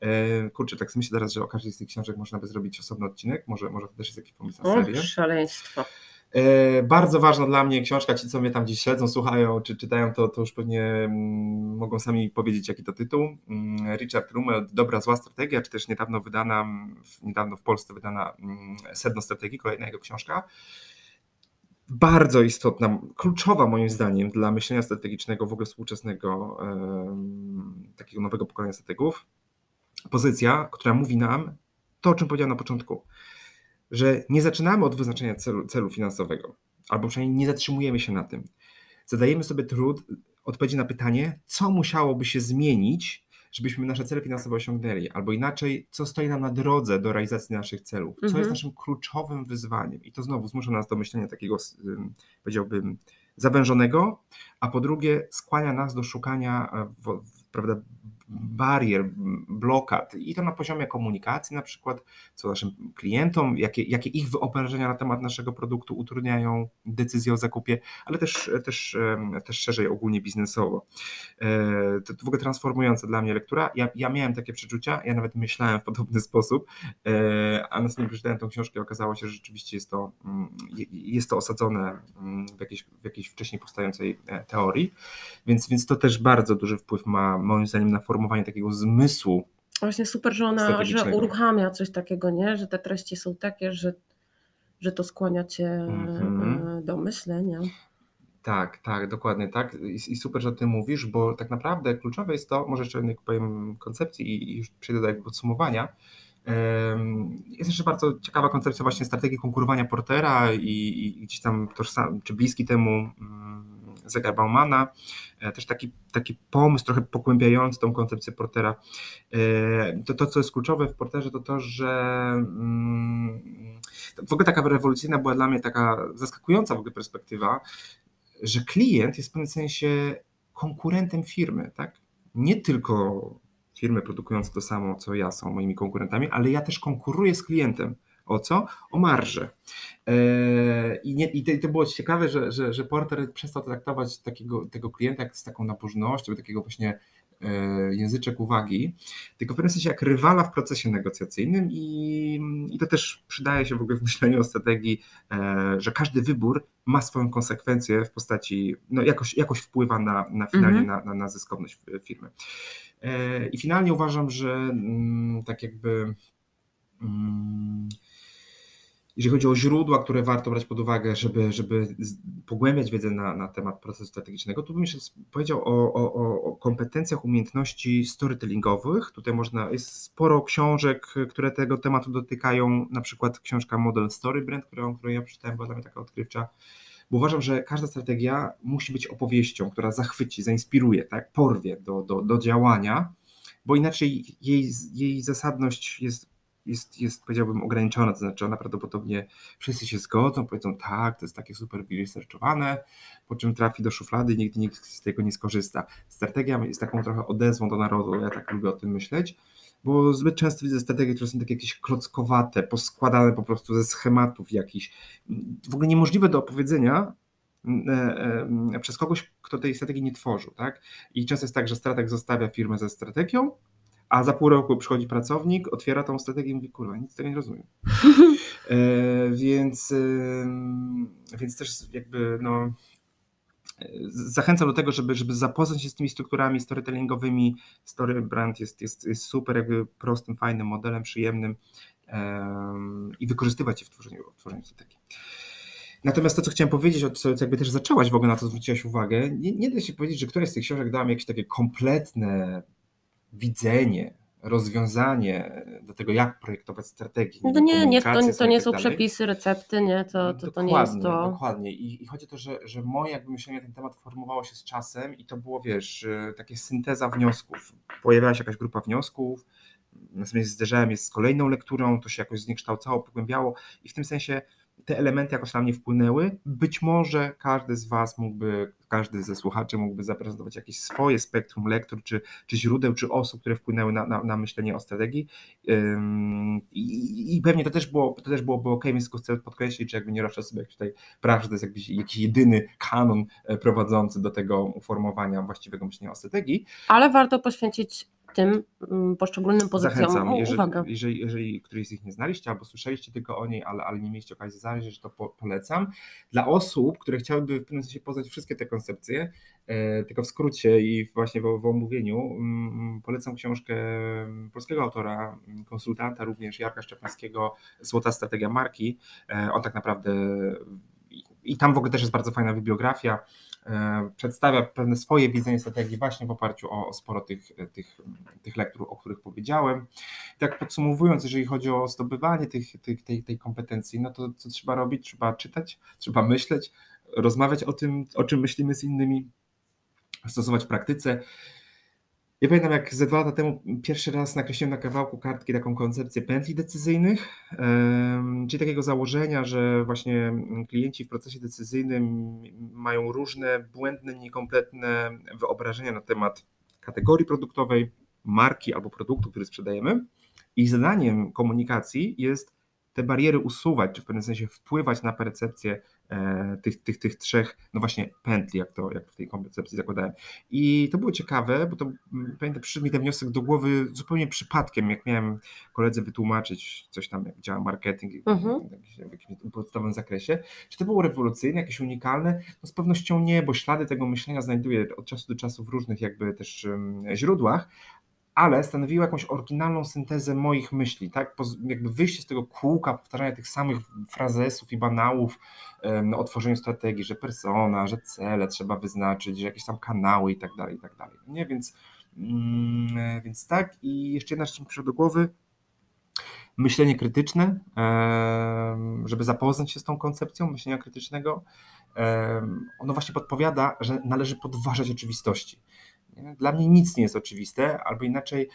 [SPEAKER 1] E, kurczę, tak myślę teraz, że o każdej z tych książek można by zrobić osobny odcinek, może, może to też jest jakiś pomysł na serię.
[SPEAKER 2] O, szaleństwo.
[SPEAKER 1] E, bardzo ważna dla mnie książka, ci co mnie tam dziś śledzą, słuchają czy czytają, to, to już pewnie mm, mogą sami powiedzieć jaki to tytuł. Mm, Richard Rummel, Dobra, zła strategia, czy też niedawno wydana, niedawno w Polsce wydana mm, Sedno strategii, kolejna jego książka. Bardzo istotna, kluczowa moim zdaniem dla myślenia strategicznego w ogóle współczesnego, takiego nowego pokolenia strategów. Pozycja, która mówi nam to, o czym powiedziałem na początku że nie zaczynamy od wyznaczenia celu, celu finansowego, albo przynajmniej nie zatrzymujemy się na tym. Zadajemy sobie trud odpowiedzi na pytanie, co musiałoby się zmienić, żebyśmy nasze cele finansowe osiągnęli, albo inaczej, co stoi nam na drodze do realizacji naszych celów, co mhm. jest naszym kluczowym wyzwaniem. I to znowu zmusza nas do myślenia takiego, powiedziałbym, zawężonego, a po drugie skłania nas do szukania e, prawda, barier, blokad i to na poziomie komunikacji na przykład, co naszym klientom, jakie, jakie ich wyobrażenia na temat naszego produktu utrudniają decyzję o zakupie, ale też, też, też szerzej ogólnie biznesowo. E, to w ogóle transformująca dla mnie lektura. Ja, ja miałem takie przeczucia, ja nawet myślałem w podobny sposób, e, a następnie przeczytałem tą książkę i okazało się, że rzeczywiście jest to, mm, jest to osadzone mm, w jakiejś, w jakiejś wcześniej powstającej e, teorii, więc, więc to też bardzo duży wpływ ma moim zdaniem na formę formowanie takiego zmysłu.
[SPEAKER 2] Właśnie super, że ona że uruchamia coś takiego, nie? że te treści są takie, że, że to skłania cię mm-hmm. do myślenia.
[SPEAKER 1] Tak, tak, dokładnie tak. I, I, super, że o tym mówisz, bo tak naprawdę kluczowe jest to, może jeszcze powiem koncepcji i, i już przejdę do podsumowania. Jest jeszcze bardzo ciekawa koncepcja właśnie strategii konkurowania Portera i, i gdzieś tam tożsam, czy bliski temu zegar Baumana, e, też taki, taki pomysł trochę pogłębiający tą koncepcję portera. E, to, to, co jest kluczowe w porterze, to to, że mm, w ogóle taka rewolucyjna była dla mnie taka zaskakująca w ogóle perspektywa, że klient jest w pewnym sensie konkurentem firmy, tak? Nie tylko firmy produkujące to samo, co ja są moimi konkurentami, ale ja też konkuruję z klientem. O co? O marżę. E, I, nie, i to było ciekawe, że, że, że Porter przestał traktować takiego, tego klienta jak z taką nabożnością, takiego właśnie e, języczek uwagi, tylko w pewnym sensie jak rywala w procesie negocjacyjnym i, i to też przydaje się w ogóle w myśleniu o strategii, e, że każdy wybór ma swoją konsekwencję w postaci, no jakoś, jakoś wpływa na, na finalnie mhm. na, na, na zyskowność firmy. I finalnie uważam, że mm, tak jakby mm, jeżeli chodzi o źródła, które warto brać pod uwagę, żeby, żeby pogłębiać wiedzę na, na temat procesu strategicznego, tu bym jeszcze powiedział o, o, o kompetencjach, umiejętności storytellingowych. Tutaj można, jest sporo książek, które tego tematu dotykają, na przykład książka Model Story Brand, którą, którą ja przeczytałem, była dla mnie taka odkrywcza, bo uważam, że każda strategia musi być opowieścią, która zachwyci, zainspiruje, tak, porwie do, do, do działania, bo inaczej jej, jej zasadność jest jest, jest, powiedziałbym, ograniczona, to znaczy ona prawdopodobnie wszyscy się zgodzą, powiedzą tak, to jest takie super researchowane, po czym trafi do szuflady i nigdy nikt z tego nie skorzysta. Strategia jest taką trochę odezwą do narodu, ja tak lubię o tym myśleć, bo zbyt często widzę strategie, które są takie jakieś klockowate, poskładane po prostu ze schematów jakichś, w ogóle niemożliwe do opowiedzenia, e, e, przez kogoś, kto tej strategii nie tworzył, tak? I często jest tak, że strateg zostawia firmę ze strategią, a za pół roku przychodzi pracownik, otwiera tą strategię i mówi, kurwa, nic tego nie rozumiem. e, więc, e, więc też jakby no, zachęcam do tego, żeby, żeby zapoznać się z tymi strukturami storytellingowymi. Story brand jest, jest, jest super jakby prostym, fajnym modelem, przyjemnym um, i wykorzystywać je w tworzeniu, w tworzeniu strategii. Natomiast to, co chciałem powiedzieć, o co jakby też zaczęłaś w ogóle na to zwróciłaś uwagę, nie, nie da się powiedzieć, że któraś z tych książek dała mi jakieś takie kompletne widzenie, rozwiązanie do tego, jak projektować strategię.
[SPEAKER 2] No nie, nie, to, to nie tak są przepisy, recepty, nie, to, to, to nie jest to.
[SPEAKER 1] Dokładnie. I, I chodzi o to, że, że moje jakby myślenie na ten temat formowało się z czasem i to było, wiesz, takie synteza wniosków. Pojawiała się jakaś grupa wniosków, natomiast zderzałem je z kolejną lekturą, to się jakoś zniekształcało, pogłębiało i w tym sensie te elementy jakoś na mnie wpłynęły. Być może każdy z Was mógłby, każdy ze słuchaczy mógłby zaprezentować jakieś swoje spektrum lektur, czy, czy źródeł, czy osób, które wpłynęły na, na, na myślenie o strategii. I, I, pewnie to też było, to też byłoby ok, więc chcę podkreślić, że jakby nie roszę sobie tutaj praw, że to jest jakiś, jakiś jedyny kanon e, prowadzący do tego uformowania właściwego myślenia o strategii.
[SPEAKER 2] Ale warto poświęcić tym mm, poszczególnym pozycjom
[SPEAKER 1] Zachęcam, jeżeli, uwagę. Jeżeli, jeżeli któryś z nich nie znaliście albo słyszeliście tylko o niej, ale, ale nie mieliście okazji zajrzeć, to po, polecam. Dla osób, które chciałyby w pewnym sensie poznać wszystkie te koncepcje, e, tylko w skrócie i właśnie w, w omówieniu, mm, polecam książkę polskiego autora, konsultanta również, Jarka Szczepańskiego, Złota Strategia Marki. E, on tak naprawdę i tam w ogóle też jest bardzo fajna bibliografia, przedstawia pewne swoje widzenie strategii właśnie w oparciu o, sporo tych, tych, tych lektur, o których powiedziałem. Tak podsumowując, jeżeli chodzi o zdobywanie tych, tych, tej, tej kompetencji, no to co trzeba robić? Trzeba czytać, trzeba myśleć, rozmawiać o tym, o czym myślimy z innymi, stosować w praktyce. Ja pamiętam, jak ze dwa lata temu pierwszy raz nakreśliłem na kawałku kartki taką koncepcję pętli decyzyjnych, czyli takiego założenia, że właśnie klienci w procesie decyzyjnym mają różne błędne, niekompletne wyobrażenia na temat kategorii produktowej, marki albo produktu, który sprzedajemy. I zadaniem komunikacji jest te bariery usuwać, czy w pewnym sensie wpływać na percepcję tych, tych, tych trzech, no właśnie pętli, jak to jak w tej koncepcji zakładałem. I to było ciekawe, bo to mm, pamiętam, przyszedł mi ten wniosek do głowy zupełnie przypadkiem, jak miałem koledze wytłumaczyć coś tam, jak działa marketing mhm. w jakimś podstawowym zakresie. Czy to było rewolucyjne, jakieś unikalne? No z pewnością nie, bo ślady tego myślenia znajduję od czasu do czasu w różnych jakby też źródłach, ale stanowiło jakąś oryginalną syntezę moich myśli, tak? Jakby wyjście z tego kółka, powtarzania tych samych frazesów i banałów no, o tworzeniu strategii, że persona, że cele trzeba wyznaczyć, że jakieś tam kanały i tak dalej, i tak dalej. Nie, więc, mm, więc tak. I jeszcze jedna rzecz mi przyszła do głowy. Myślenie krytyczne, żeby zapoznać się z tą koncepcją myślenia krytycznego, ono właśnie podpowiada, że należy podważać oczywistości. Dla mnie nic nie jest oczywiste, albo inaczej,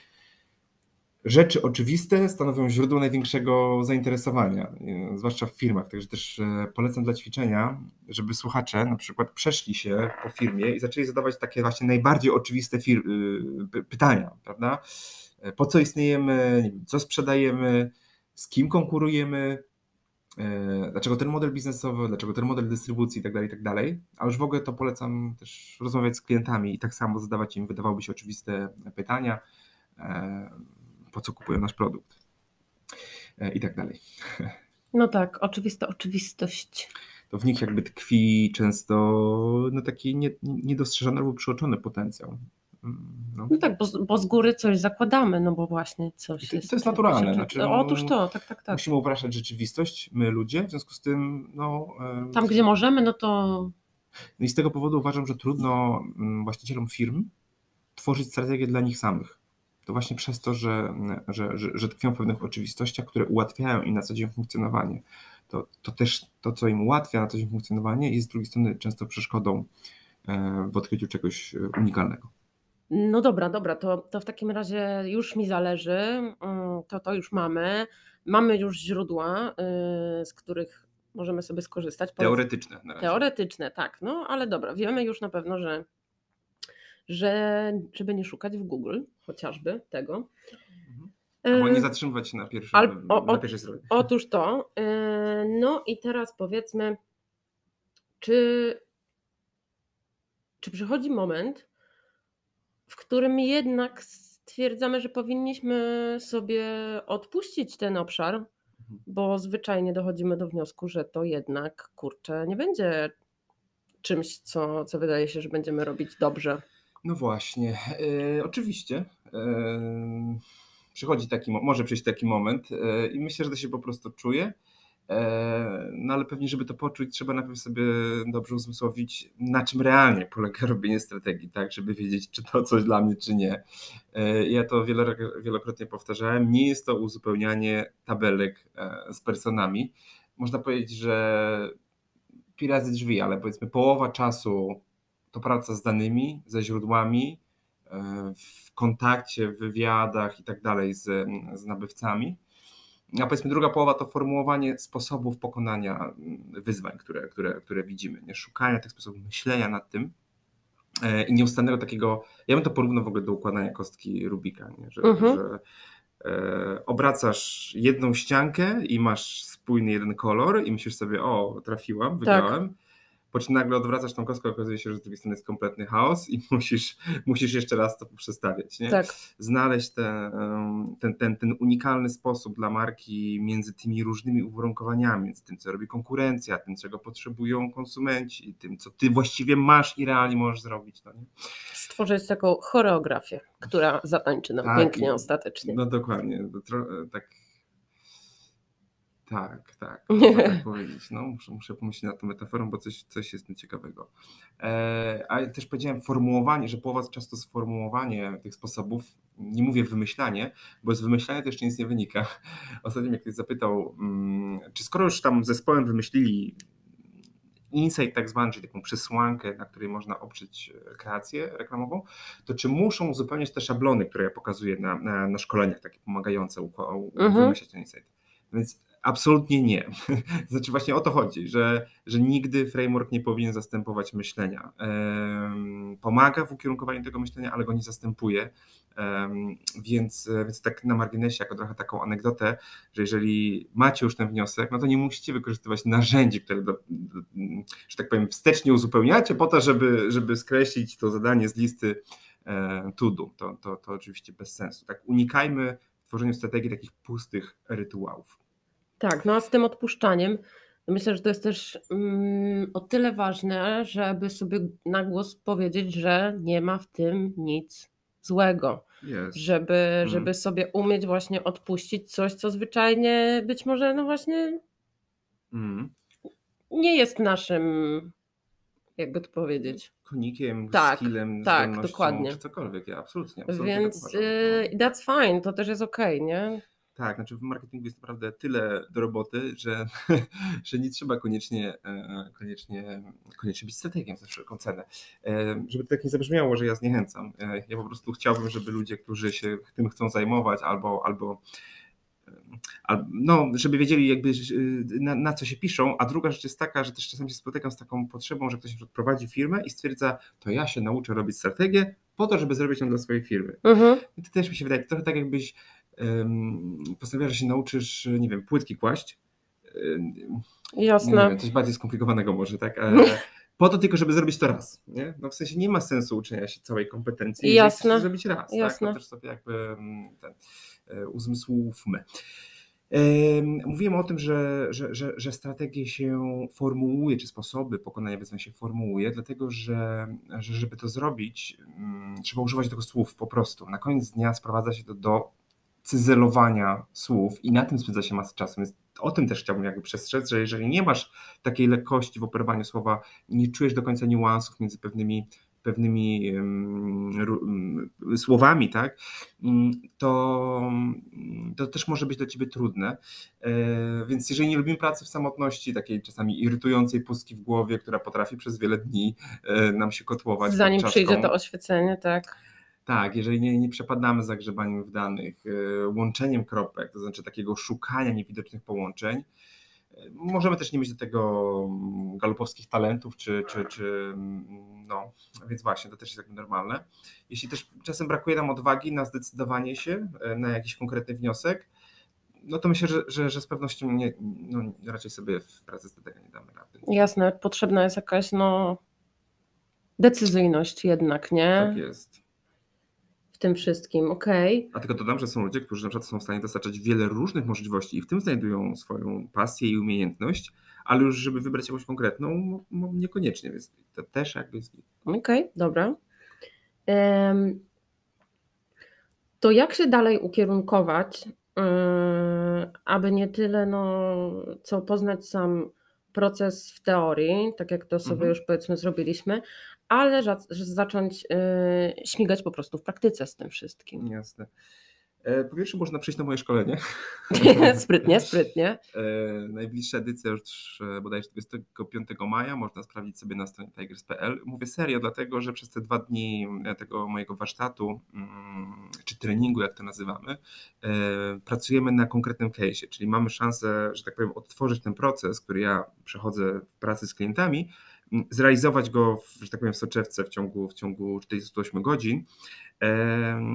[SPEAKER 1] rzeczy oczywiste stanowią źródło największego zainteresowania, zwłaszcza w firmach. Także też e, polecam dla ćwiczenia, żeby słuchacze na przykład przeszli się po firmie i zaczęli zadawać takie właśnie najbardziej oczywiste y, pytania, prawda? E, po co istniejemy, co sprzedajemy, z kim konkurujemy, E, dlaczego ten model biznesowy, dlaczego ten model dystrybucji i tak dalej, i tak. A już w ogóle to polecam też rozmawiać z klientami i tak samo zadawać im, wydawałoby się oczywiste pytania, e, po co kupują nasz produkt e, i tak dalej.
[SPEAKER 2] No tak, oczywista oczywistość.
[SPEAKER 1] To w nich jakby tkwi często no taki niedostrzeżony albo przyoczony potencjał.
[SPEAKER 2] No. no, tak, bo, bo, z góry coś zakładamy, no bo właśnie coś
[SPEAKER 1] to, jest. To jest naturalne. Znaczy,
[SPEAKER 2] no, Otóż to, tak, tak, tak.
[SPEAKER 1] Musimy upraszczać rzeczywistość, my ludzie, w związku z tym, no.
[SPEAKER 2] Tam, gdzie możemy, no to.
[SPEAKER 1] No i z tego powodu uważam, że trudno mm, właścicielom firm tworzyć strategię dla nich samych. To właśnie przez to, że, że, że, że tkwią w pewnych oczywistościach, które ułatwiają im na co dzień funkcjonowanie. To, to też to, co im ułatwia na co dzień funkcjonowanie, jest z drugiej strony często przeszkodą e, w odkryciu czegoś e, unikalnego.
[SPEAKER 2] No dobra, dobra, to, to w takim razie już mi zależy, mm, to to już mamy. Mamy już źródła, y, z których możemy sobie skorzystać.
[SPEAKER 1] Teoretyczne.
[SPEAKER 2] Na razie. Teoretyczne, tak, no ale dobra, wiemy już na pewno, że, że żeby nie szukać w Google chociażby tego.
[SPEAKER 1] Mhm. Albo nie zatrzymywać się na pierwszym, Al, o, na pierwszej stronie.
[SPEAKER 2] Otóż to. Y, no i teraz powiedzmy, czy, czy przychodzi moment, w którym jednak stwierdzamy, że powinniśmy sobie odpuścić ten obszar, mhm. bo zwyczajnie dochodzimy do wniosku, że to jednak kurczę nie będzie czymś, co, co wydaje się, że będziemy robić dobrze.
[SPEAKER 1] No właśnie, e, oczywiście. E, przychodzi taki, może przyjść taki moment e, i myślę, że to się po prostu czuje. E, no ale pewnie, żeby to poczuć, trzeba najpierw sobie dobrze uzmysłowić, na czym realnie polega robienie strategii, tak, żeby wiedzieć, czy to coś dla mnie, czy nie. E, ja to wielokrotnie powtarzałem. Nie jest to uzupełnianie tabelek e, z personami. Można powiedzieć, że pi razy drzwi, ale powiedzmy połowa czasu to praca z danymi, ze źródłami, w kontakcie, w wywiadach i tak dalej z, z nabywcami a powiedzmy druga połowa to formułowanie sposobów pokonania mm, wyzwań, które, które, które widzimy, nie? szukania tych sposobów myślenia nad tym e, i nieustannego takiego, ja bym to porównał w ogóle do układania kostki Rubika, nie? że, mhm. że e, obracasz jedną ściankę i masz spójny jeden kolor i myślisz sobie, o trafiłam, wygrałem, tak po czym nagle odwracasz tą kostkę, okazuje się, że z drugiej strony jest kompletny chaos i musisz, musisz jeszcze raz to przestawiać. Nie?
[SPEAKER 2] Tak.
[SPEAKER 1] Znaleźć te, ten, ten, ten unikalny sposób dla marki między tymi różnymi uwarunkowaniami, między tym, co robi konkurencja, tym, czego potrzebują konsumenci, tym, co ty właściwie masz i realnie możesz zrobić. No nie?
[SPEAKER 2] Stworzyć taką choreografię, która zatańczy nam tak, pięknie ostatecznie.
[SPEAKER 1] No dokładnie. Tak tak, tak, można tak powiedzieć. No, muszę, muszę pomyśleć nad tą metaforą, bo coś, coś jest ciekawego. E, ale też powiedziałem formułowanie, że połowa często sformułowanie tych sposobów, nie mówię wymyślanie, bo z wymyślania to jeszcze nic nie wynika. Ostatnio mnie ktoś zapytał, mm, czy skoro już tam zespołem wymyślili insight tak zwany, czyli taką przesłankę, na której można oprzeć kreację reklamową, to czy muszą uzupełniać te szablony, które ja pokazuję na, na, na szkoleniach, takie pomagające mhm. wymyślać ten insight. Więc Absolutnie nie. Znaczy właśnie o to chodzi, że, że nigdy framework nie powinien zastępować myślenia. Pomaga w ukierunkowaniu tego myślenia, ale go nie zastępuje. Więc, więc tak na marginesie, jako trochę taką anegdotę, że jeżeli macie już ten wniosek, no to nie musicie wykorzystywać narzędzi, które, do, że tak powiem, wstecznie uzupełniacie po to, żeby, żeby skreślić to zadanie z listy e, to do. To, to, to oczywiście bez sensu. Tak unikajmy w tworzeniu strategii takich pustych rytuałów.
[SPEAKER 2] Tak, no a z tym odpuszczaniem, myślę, że to jest też mm, o tyle ważne, żeby sobie na głos powiedzieć, że nie ma w tym nic złego.
[SPEAKER 1] Yes.
[SPEAKER 2] Żeby, mm. żeby sobie umieć właśnie odpuścić coś, co zwyczajnie być może, no właśnie, mm. nie jest naszym, jakby to powiedzieć.
[SPEAKER 1] Konikiem, tak, skillem, tak, dokładnie. czy cokolwiek. Ja absolutnie, absolutnie
[SPEAKER 2] Więc tak y, that's fine, to też jest okej, okay, nie?
[SPEAKER 1] Tak, znaczy w marketingu jest naprawdę tyle do roboty, że, że nie trzeba koniecznie, e, koniecznie, koniecznie być strategiem za wszelką cenę. E, żeby to tak nie zabrzmiało, że ja zniechęcam. E, ja po prostu chciałbym, żeby ludzie, którzy się tym chcą zajmować albo, albo no, żeby wiedzieli jakby na, na, co się piszą, a druga rzecz jest taka, że też czasami się spotykam z taką potrzebą, że ktoś prowadzi firmę i stwierdza, to ja się nauczę robić strategię po to, żeby zrobić ją dla swojej firmy. Mhm. I to też mi się wydaje, trochę tak jakbyś postanowiła, że się nauczysz, nie wiem, płytki kłaść.
[SPEAKER 2] Jasne.
[SPEAKER 1] Nie coś bardziej skomplikowanego może, tak? Po to tylko, żeby zrobić to raz. Nie? No w sensie nie ma sensu uczenia się całej kompetencji,
[SPEAKER 2] Jasne.
[SPEAKER 1] zrobić raz.
[SPEAKER 2] Jasne.
[SPEAKER 1] Tak? To też sobie jakby ten, e, uzmysłówmy. Mówiłem o tym, że, że, że, że strategie się formułuje, czy sposoby pokonania wyzwań się formułuje, dlatego że, że żeby to zrobić, trzeba używać tego słów po prostu. Na koniec dnia sprowadza się to do cyzelowania słów i na tym spędza się masę czasu. Więc o tym też chciałbym jakby przestrzec, że jeżeli nie masz takiej lekkości w operowaniu słowa, nie czujesz do końca niuansów między pewnymi pewnymi um, słowami, tak, mm, to, to też może być dla ciebie trudne. E, więc jeżeli nie lubimy pracy w samotności, takiej czasami irytującej pustki w głowie, która potrafi przez wiele dni e, nam się kotłować.
[SPEAKER 2] Zanim przyjdzie to oświecenie, tak
[SPEAKER 1] Tak, jeżeli nie, nie przepadamy za grzebaniem w danych, y, łączeniem kropek, to znaczy takiego szukania niewidocznych połączeń, Możemy też nie mieć do tego mm, galopowskich talentów, czy, czy, czy mm, no, więc właśnie, to też jest jakby normalne. Jeśli też czasem brakuje nam odwagi na zdecydowanie się e, na jakiś konkretny wniosek, no to myślę, że, że, że z pewnością nie, no, raczej sobie w pracy z tego nie damy rady.
[SPEAKER 2] Jasne, potrzebna jest jakaś no, decyzyjność jednak, nie?
[SPEAKER 1] Tak jest
[SPEAKER 2] tym wszystkim, okej. Okay.
[SPEAKER 1] A tylko dodam, że są ludzie, którzy na przykład są w stanie dostarczać wiele różnych możliwości i w tym znajdują swoją pasję i umiejętność, ale już żeby wybrać jakąś konkretną, niekoniecznie, więc to też jakby jest...
[SPEAKER 2] Okej, okay, dobra. To jak się dalej ukierunkować, um, aby nie tyle no, co poznać sam proces w teorii, tak jak to sobie mhm. już powiedzmy zrobiliśmy, ale zacząć y, śmigać po prostu w praktyce z tym wszystkim.
[SPEAKER 1] Jasne. E, po pierwsze można przyjść na moje szkolenie.
[SPEAKER 2] sprytnie, sprytnie.
[SPEAKER 1] E, najbliższa edycja już e, bodajże 25 maja, można sprawdzić sobie na stronie tigers.pl. Mówię serio, dlatego że przez te dwa dni tego mojego warsztatu, mm, czy treningu, jak to nazywamy, pracujemy na konkretnym case, czyli mamy szansę, że tak powiem, odtworzyć ten proces, który ja przechodzę w pracy z klientami, zrealizować go, w, że tak powiem, w soczewce w ciągu, w ciągu 48 godzin.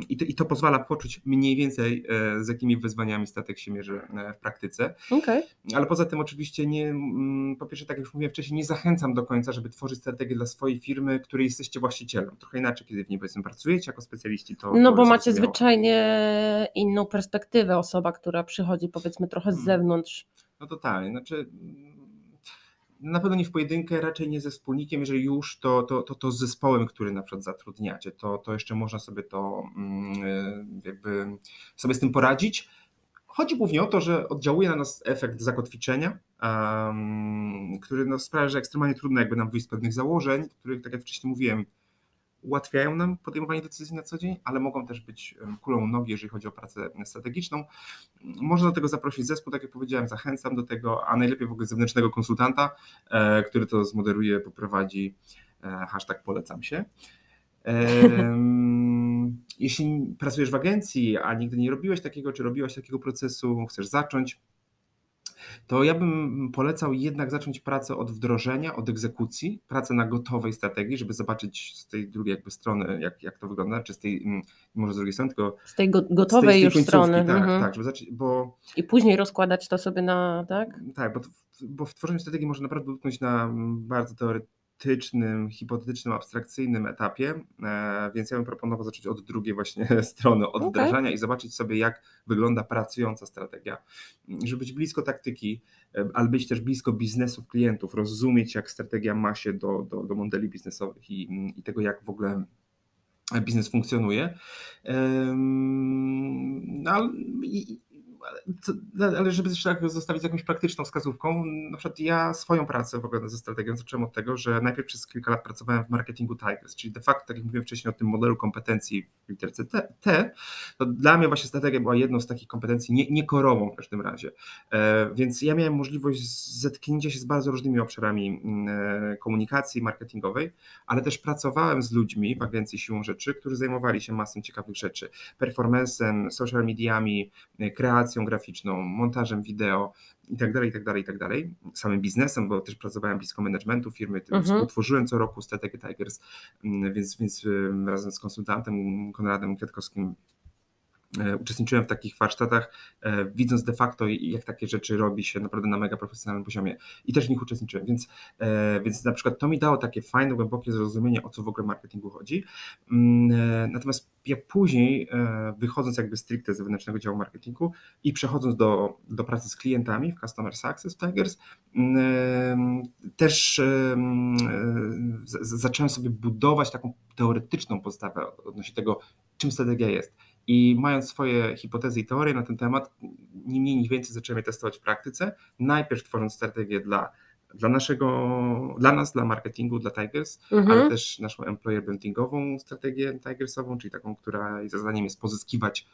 [SPEAKER 1] I to, I to pozwala poczuć mniej więcej, e, z jakimi wyzwaniami statek się mierzy e, w praktyce.
[SPEAKER 2] Okay.
[SPEAKER 1] Ale poza tym, oczywiście, nie, mm, po pierwsze, tak jak już mówiłem wcześniej, nie zachęcam do końca, żeby tworzyć strategię dla swojej firmy, której jesteście właścicielem. Trochę inaczej, kiedy w niej powiedzmy pracujecie jako specjaliści. To,
[SPEAKER 2] no, to bo macie zwyczajnie inną perspektywę, osoba, która przychodzi, powiedzmy, trochę z hmm. zewnątrz.
[SPEAKER 1] No totalnie. Znaczy na pewno nie w pojedynkę, raczej nie ze wspólnikiem, jeżeli już, to, to, to, to z zespołem, który na przykład zatrudniacie, to, to jeszcze można sobie to mm, e, jakby sobie z tym poradzić. Chodzi głównie o to, że oddziałuje na nas efekt zakotwiczenia, um, który no sprawia, że ekstremalnie trudno jakby nam wyjść z pewnych założeń, których, tak jak wcześniej mówiłem, ułatwiają nam podejmowanie decyzji na co dzień, ale mogą też być kulą nogi, jeżeli chodzi o pracę strategiczną. Można do tego zaprosić zespół, tak jak powiedziałem, zachęcam do tego, a najlepiej w ogóle zewnętrznego konsultanta, e, który to zmoderuje, poprowadzi. E, hashtag polecam się. Jeśli pracujesz w agencji, a nigdy nie robiłeś takiego, czy robiłaś takiego procesu, chcesz zacząć, to ja bym polecał jednak zacząć pracę od wdrożenia, od egzekucji, pracę na gotowej strategii, żeby zobaczyć z tej drugiej jakby strony, jak, jak to wygląda, czy z tej, mm, może z drugiej strony, tylko
[SPEAKER 2] z tej go, gotowej z tej, z tej już strony.
[SPEAKER 1] Tak, mhm. tak, żeby zacząć, bo...
[SPEAKER 2] I później rozkładać to sobie na, tak?
[SPEAKER 1] Tak, bo, bo w tworzeniu strategii można naprawdę dotknąć na bardzo teoretycznym teoretycznym, hipotetycznym, abstrakcyjnym etapie, e, więc ja bym proponował zacząć od drugiej właśnie strony, od okay. wdrażania i zobaczyć sobie, jak wygląda pracująca strategia, żeby być blisko taktyki, e, ale być też blisko biznesów klientów, rozumieć, jak strategia ma się do, do, do modeli biznesowych i, i tego, jak w ogóle biznes funkcjonuje. No, i, ale żeby tak zostawić jakąś praktyczną wskazówką, na przykład ja swoją pracę w ogóle ze strategią zacząłem od tego, że najpierw przez kilka lat pracowałem w marketingu Tigers, czyli de facto, tak jak mówiłem wcześniej o tym modelu kompetencji w literce T, T to dla mnie właśnie strategia była jedną z takich kompetencji, nie, nie korową w każdym razie. E, więc ja miałem możliwość zetknięcia się z bardzo różnymi obszarami e, komunikacji marketingowej, ale też pracowałem z ludźmi w agencji siłą rzeczy, którzy zajmowali się masą ciekawych rzeczy, performancem, social mediami, kreacją, graficzną, montażem wideo itd., itd., itd., samym biznesem, bo też pracowałem blisko managementu firmy, mhm. utworzyłem co roku strategię Tigers, mm, więc, więc razem z konsultantem Konradem Kwiatkowskim uczestniczyłem w takich warsztatach, e, widząc de facto, jak takie rzeczy robi się naprawdę na mega profesjonalnym poziomie i też w nich uczestniczyłem, więc, e, więc na przykład to mi dało takie fajne, głębokie zrozumienie, o co w ogóle marketingu chodzi. Mm, natomiast ja później, wychodząc jakby stricte z wewnętrznego działu marketingu i przechodząc do, do pracy z klientami w Customer Success Tigers, mm, też zacząłem sobie budować taką teoretyczną podstawę odnośnie tego, czym strategia jest i mając swoje hipotezy i teorie na ten temat, nie mniej, nie więcej zaczęły je testować w praktyce. Najpierw tworząc strategię dla, dla naszego, dla nas, dla marketingu, dla Tigers, mhm. ale też naszą employer brandingową strategię Tigersową, czyli taką, która zadaniem jest pozyskiwać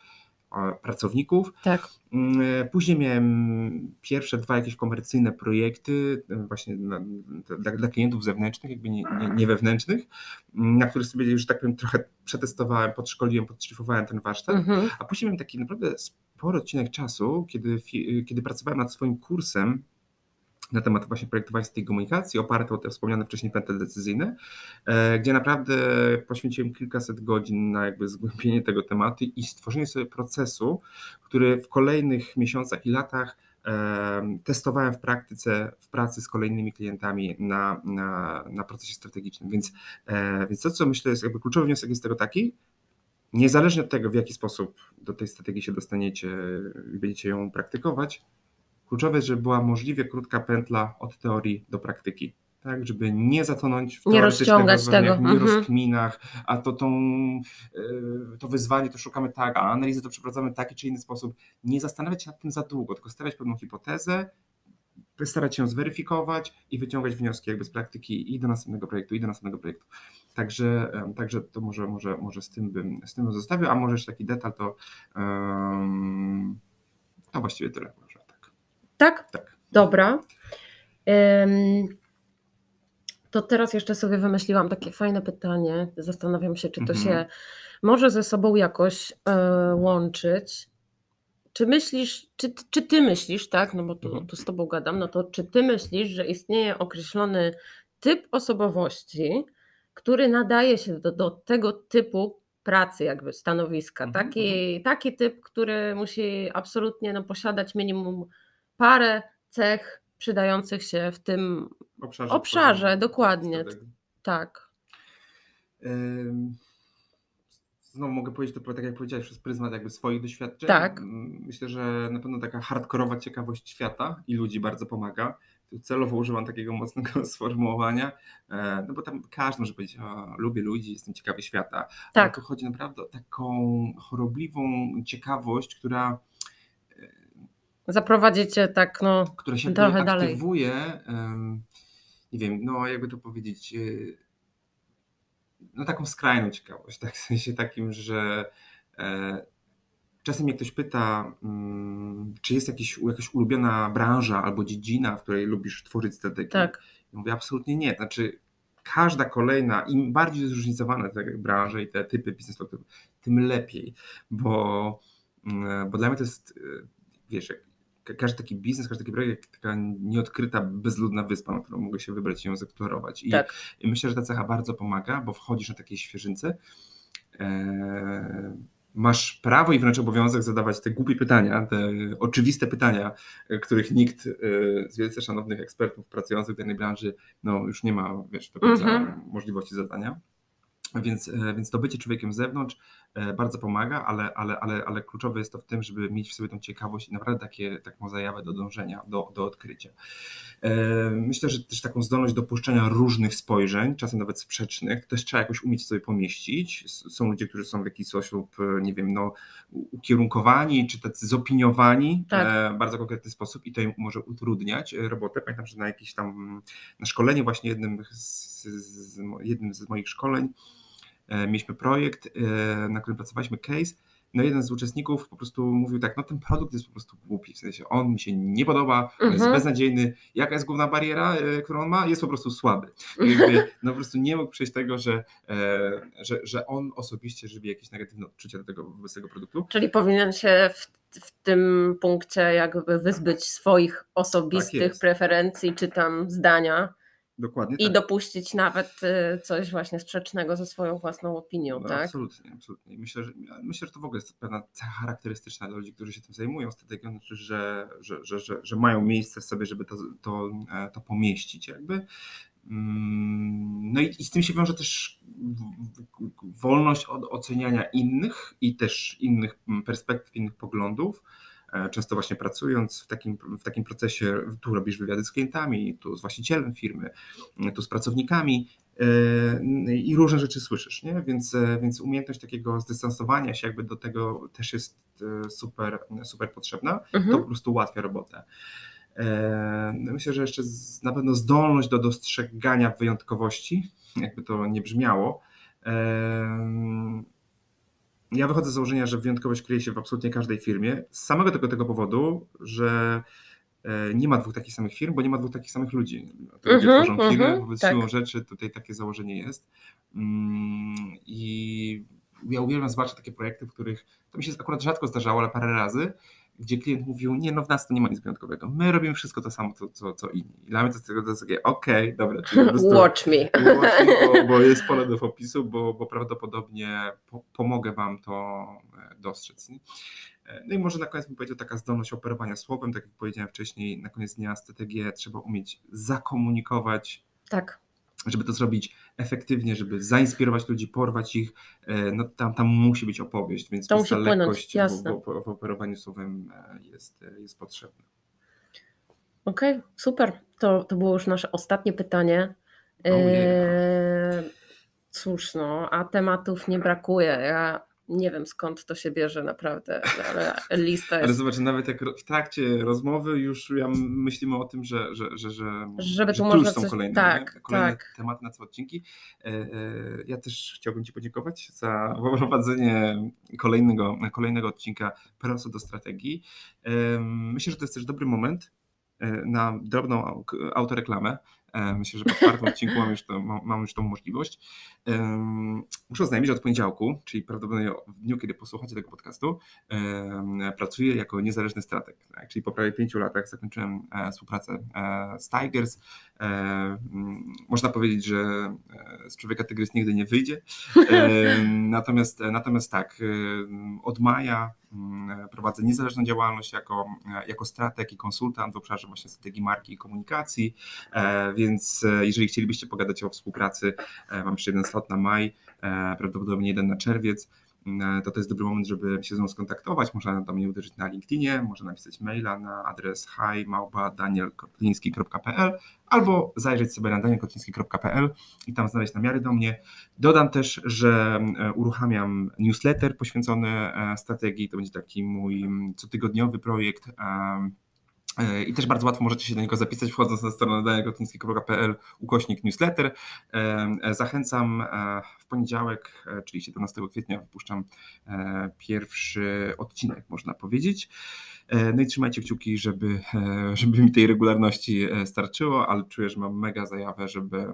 [SPEAKER 1] pracowników.
[SPEAKER 2] Tak.
[SPEAKER 1] Mm, później miałem pierwsze dwa jakieś komercyjne projekty właśnie dla, dla klientów zewnętrznych, jakby nie, nie, nie, wewnętrznych, na których sobie już tak powiem trochę przetestowałem, podszkoliłem, podszlifowałem ten warsztat, mhm. a później miałem taki naprawdę spory odcinek czasu, kiedy, kiedy pracowałem nad swoim kursem na temat właśnie projektowania tej komunikacji, oparte o te wspomniane wcześniej pętle decyzyjne, e, gdzie naprawdę poświęciłem kilkaset godzin na jakby zgłębienie tego tematu i stworzenie sobie procesu, który w kolejnych miesiącach i latach e, testowałem w praktyce, w pracy z kolejnymi klientami na, na, na procesie strategicznym. Więc, e, więc to, co myślę, jest jakby kluczowy wniosek jest tego taki, niezależnie od tego, w jaki sposób do tej strategii się dostaniecie i będziecie ją praktykować, Kluczowe jest, żeby była możliwie krótka pętla od teorii do praktyki. Tak, żeby nie zatonąć w
[SPEAKER 2] nie rozciągać tego.
[SPEAKER 1] nie mhm. rozkminach, a to tą, e, to wyzwanie to szukamy tak, a analizę to przeprowadzamy w taki czy inny sposób. Nie zastanawiać się nad tym za długo, tylko stawiać pewną hipotezę, starać się ją zweryfikować i wyciągać wnioski jakby z praktyki i do następnego projektu, i do następnego projektu. Także, także to może, może, może z tym bym z tym zostawił, a może jeszcze taki detal to, um, to właściwie tyle.
[SPEAKER 2] Tak?
[SPEAKER 1] Tak.
[SPEAKER 2] Dobra. To teraz jeszcze sobie wymyśliłam takie fajne pytanie. Zastanawiam się, czy to mhm. się może ze sobą jakoś e, łączyć. Czy myślisz, czy, czy ty myślisz, tak, no bo tu, mhm. tu z tobą gadam, no to czy ty myślisz, że istnieje określony typ osobowości, który nadaje się do, do tego typu pracy, jakby stanowiska. Mhm. Taki, taki typ, który musi absolutnie no, posiadać minimum parę cech przydających się w tym obszarze, obszarze dokładnie. Tak.
[SPEAKER 1] Znowu mogę powiedzieć to tak jak powiedziałeś, przez pryzmat jakby swoich doświadczeń.
[SPEAKER 2] Tak.
[SPEAKER 1] Myślę, że na pewno taka hardkorowa ciekawość świata i ludzi bardzo pomaga. celowo używam takiego mocnego sformułowania, e, no bo tam każdy może powiedzieć, o, lubię ludzi, jestem ciekawy świata. Tak. Ale tu chodzi naprawdę o taką chorobliwą ciekawość, która
[SPEAKER 2] zaprowadzicie tak no
[SPEAKER 1] które się trochę aktywuje, dalej. nie wiem, no jakby to powiedzieć, y, no taką skrajną ciekawość, tak w sensie takim, że e, czasem mnie ktoś pyta, mm, czy jest jakiś, jakaś ulubiona branża albo dziedzina, w której lubisz tworzyć strategię.
[SPEAKER 2] Tak.
[SPEAKER 1] Ja mówię absolutnie nie, znaczy każda kolejna, im bardziej zróżnicowane te branże i te typy biznesu, tym lepiej, bo, mm, bo dla mnie to jest, y, wiesz, każdy taki biznes, każdy taki projekt, taka nieodkryta, bezludna wyspa, na którą mogę się wybrać i ją zeksplorować. I,
[SPEAKER 2] tak.
[SPEAKER 1] I, myślę, że ta cecha bardzo pomaga, bo wchodzisz na takiej świeżynce, e, masz prawo i wręcz obowiązek zadawać te głupie pytania, te oczywiste pytania, których nikt e, z wielce szanownych ekspertów pracujących w danej branży no, już nie ma wiesz, do końca mm -hmm. możliwości zadania. Więc, e, więc to bycie człowiekiem z zewnątrz e, bardzo pomaga, ale, ale, ale, ale kluczowe jest to w tym, żeby mieć w sobie tą ciekawość i naprawdę takie, taką zajawę do dążenia, do, do odkrycia. E, myślę, że też taką zdolność dopuszczenia różnych spojrzeń, czasem nawet sprzecznych, też trzeba jakoś umieć sobie pomieścić. Są ludzie, którzy są w jakiś sposób, nie wiem, no, ukierunkowani, czy tacy zopiniowani tak. w bardzo konkretny sposób i to im może utrudniać robotę. Pamiętam, że na jakieś tam na szkolenie właśnie jednym z, z jednym z moich szkoleń E, mieliśmy projekt, e, na którym pracowaliśmy, case, no jeden z uczestników po prostu mówił tak, no ten produkt jest po prostu głupi, w sensie on mi się nie podoba, mhm. jest beznadziejny. Jaka jest główna bariera, e, którą on ma? Jest po prostu słaby. Jakby, no po prostu nie mógł przejść tego, że, że, że on osobiście żywi jakieś negatywne odczucia do tego, wobec tego produktu.
[SPEAKER 2] Czyli powinien się w, w tym punkcie jakby wyzbyć swoich osobistych tak preferencji czy tam zdania
[SPEAKER 1] Dokładnie.
[SPEAKER 2] I tak. dopuścić nawet y, coś właśnie sprzecznego ze swoją własną opinią, no, tak?
[SPEAKER 1] Absolutnie, absolutnie. Myślę że, myślę, że to w ogóle jest pewna cecha charakterystyczna dla ludzi, którzy się tym zajmują strategią, znaczy, że, że, że, że, że mają miejsce w sobie, żeby to, to, e, to pomieścić jakby. Mm, no i, i z tym się wiąże też wolność od oceniania innych i też innych perspektyw, innych poglądów często właśnie pracując w takim, w takim procesie, tu robisz wywiady z klientami, tu z właścicielem firmy, tu z pracownikami e, i różne rzeczy słyszysz, nie? Więc, e, więc umiejętność takiego zdystansowania się jakby do tego też jest super, super potrzebna. Mhm. To po prostu ułatwia robotę. Myślę, że jeszcze na pewno zdolność do dostrzegania wyjątkowości, jakby to nie brzmiało, ja wychodzę z założenia, że wyjątkowość kryje się w absolutnie każdej firmie. Z samego tego, tego powodu, że e, nie ma dwóch takich samych firm, bo nie ma dwóch takich samych ludzi. To ludzie mm -hmm, tworzą firmy, mm -hmm, wobec tak. siłą rzeczy tutaj takie założenie jest. Mm, I ja uwielbiam zwłaszcza takie projekty, w których to mi się akurat rzadko zdarzało, ale parę razy, gdzie klient mówił, nie no w nas to nie ma nic wyjątkowego, my robimy wszystko to samo, co, co, co inni. I dla mnie to jest, to jest takie, okej, okay, dobra.
[SPEAKER 2] Czyli watch me.
[SPEAKER 1] Watch me bo, bo, jest pole do opisu, bo, bo prawdopodobnie po, pomogę Wam to e, dostrzec. Nie? E, no i może na koniec bym powiedział taka zdolność operowania słowem, tak jak powiedziałem wcześniej, na koniec dnia strategię trzeba umieć zakomunikować.
[SPEAKER 2] Tak
[SPEAKER 1] żeby to zrobić efektywnie, żeby zainspirować ludzi, porwać ich, e, no tam, tam musi być opowieść, więc
[SPEAKER 2] to ta lekkość w,
[SPEAKER 1] w, w, operowaniu słowem e, jest, e, jest potrzebna.
[SPEAKER 2] Okej, okay, super. To, to było już nasze ostatnie pytanie. Eee, cóż, no, a tematów nie brakuje. Ja nie wiem skąd to się bierze naprawdę, ale lista jest...
[SPEAKER 1] Ale zobacz, nawet jak w trakcie rozmowy już ja myślimy o tym, że, że, że, że,
[SPEAKER 2] Żeby
[SPEAKER 1] że
[SPEAKER 2] tu już
[SPEAKER 1] są coś... kolejne,
[SPEAKER 2] tak,
[SPEAKER 1] kolejne
[SPEAKER 2] tak.
[SPEAKER 1] tematy na co odcinki. E, e, ja też chciałbym Ci podziękować za prowadzenie kolejnego, kolejnego odcinka Prosto do strategii. Myślę, że to jest też dobry moment e, na drobną autoreklamę. E, myślę, że po czwartym odcinku mam już, to, mam już tą możliwość. Muszę oznajmić, że od poniedziałku, czyli prawdopodobnie w dniu, kiedy posłuchacie tego podcastu, pracuję jako niezależny strateg. Tak? Czyli po prawie pięciu latach zakończyłem e, współpracę e, z Tigers. Można powiedzieć, że z człowieka tygrys nigdy nie wyjdzie. Natomiast, natomiast tak, od maja Mm, prowadzę niezależną działalność jako, jako strateg i konsultant w obszarze właśnie strategii marki i komunikacji, e, więc e, jeżeli chcielibyście pogadać o współpracy, e, mam jeszcze jeden slot na maj, prawdopodobnie jeden na czerwiec, E, to to jest dobry moment, żeby się z nią skontaktować. Można do mnie uderzyć na LinkedInie, można napisać maila na adres hi.danielkotliński.pl albo zajrzeć sobie na danielkotliński.pl i tam znaleźć namiary do mnie. Dodam też, że e, uruchamiam newsletter poświęcony e, strategii. To będzie taki mój cotygodniowy projekt i też bardzo łatwo możecie się do niego zapisać, wchodząc na stronę danielkotliński.pl ukośnik newsletter. Zachęcam w poniedziałek, czyli 17 kwietnia, wypuszczam pierwszy odcinek, można powiedzieć. E, no i trzymajcie kciuki, żeby, e, żeby mi tej regularności e, starczyło, ale czuję, że mam mega zajawę, żeby,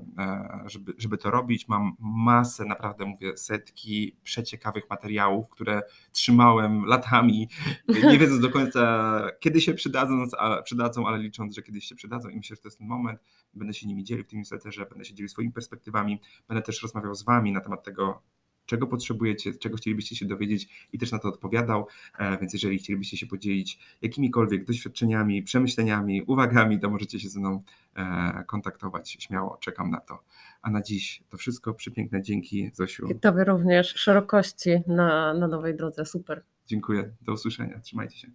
[SPEAKER 1] żeby, żeby to robić. Mam masę, naprawdę mówię, setki przeciekawych materiałów, które trzymałem latami, nie wiedząc do końca, kiedy się przydadzą, przydadzą, ale licząc, że kiedyś się przydadzą i myślę, że to jest ten moment. Będę się nimi dzielił w tym newsletterze, będę się dzielił swoimi perspektywami, będę też rozmawiał z Wami na temat tego, czego potrzebujecie, czego chcielibyście się dowiedzieć i też na to odpowiadał. E, więc jeżeli chcielibyście się podzielić jakimikolwiek doświadczeniami, przemyśleniami, uwagami, to możecie się ze mną e, kontaktować. Śmiało czekam na to. A na dziś to wszystko. Przepiękne dzięki, Zosiu.
[SPEAKER 2] I Tobie również szerokości na, na nowej drodze. Super.
[SPEAKER 1] Dziękuję. Do usłyszenia. Trzymajcie się.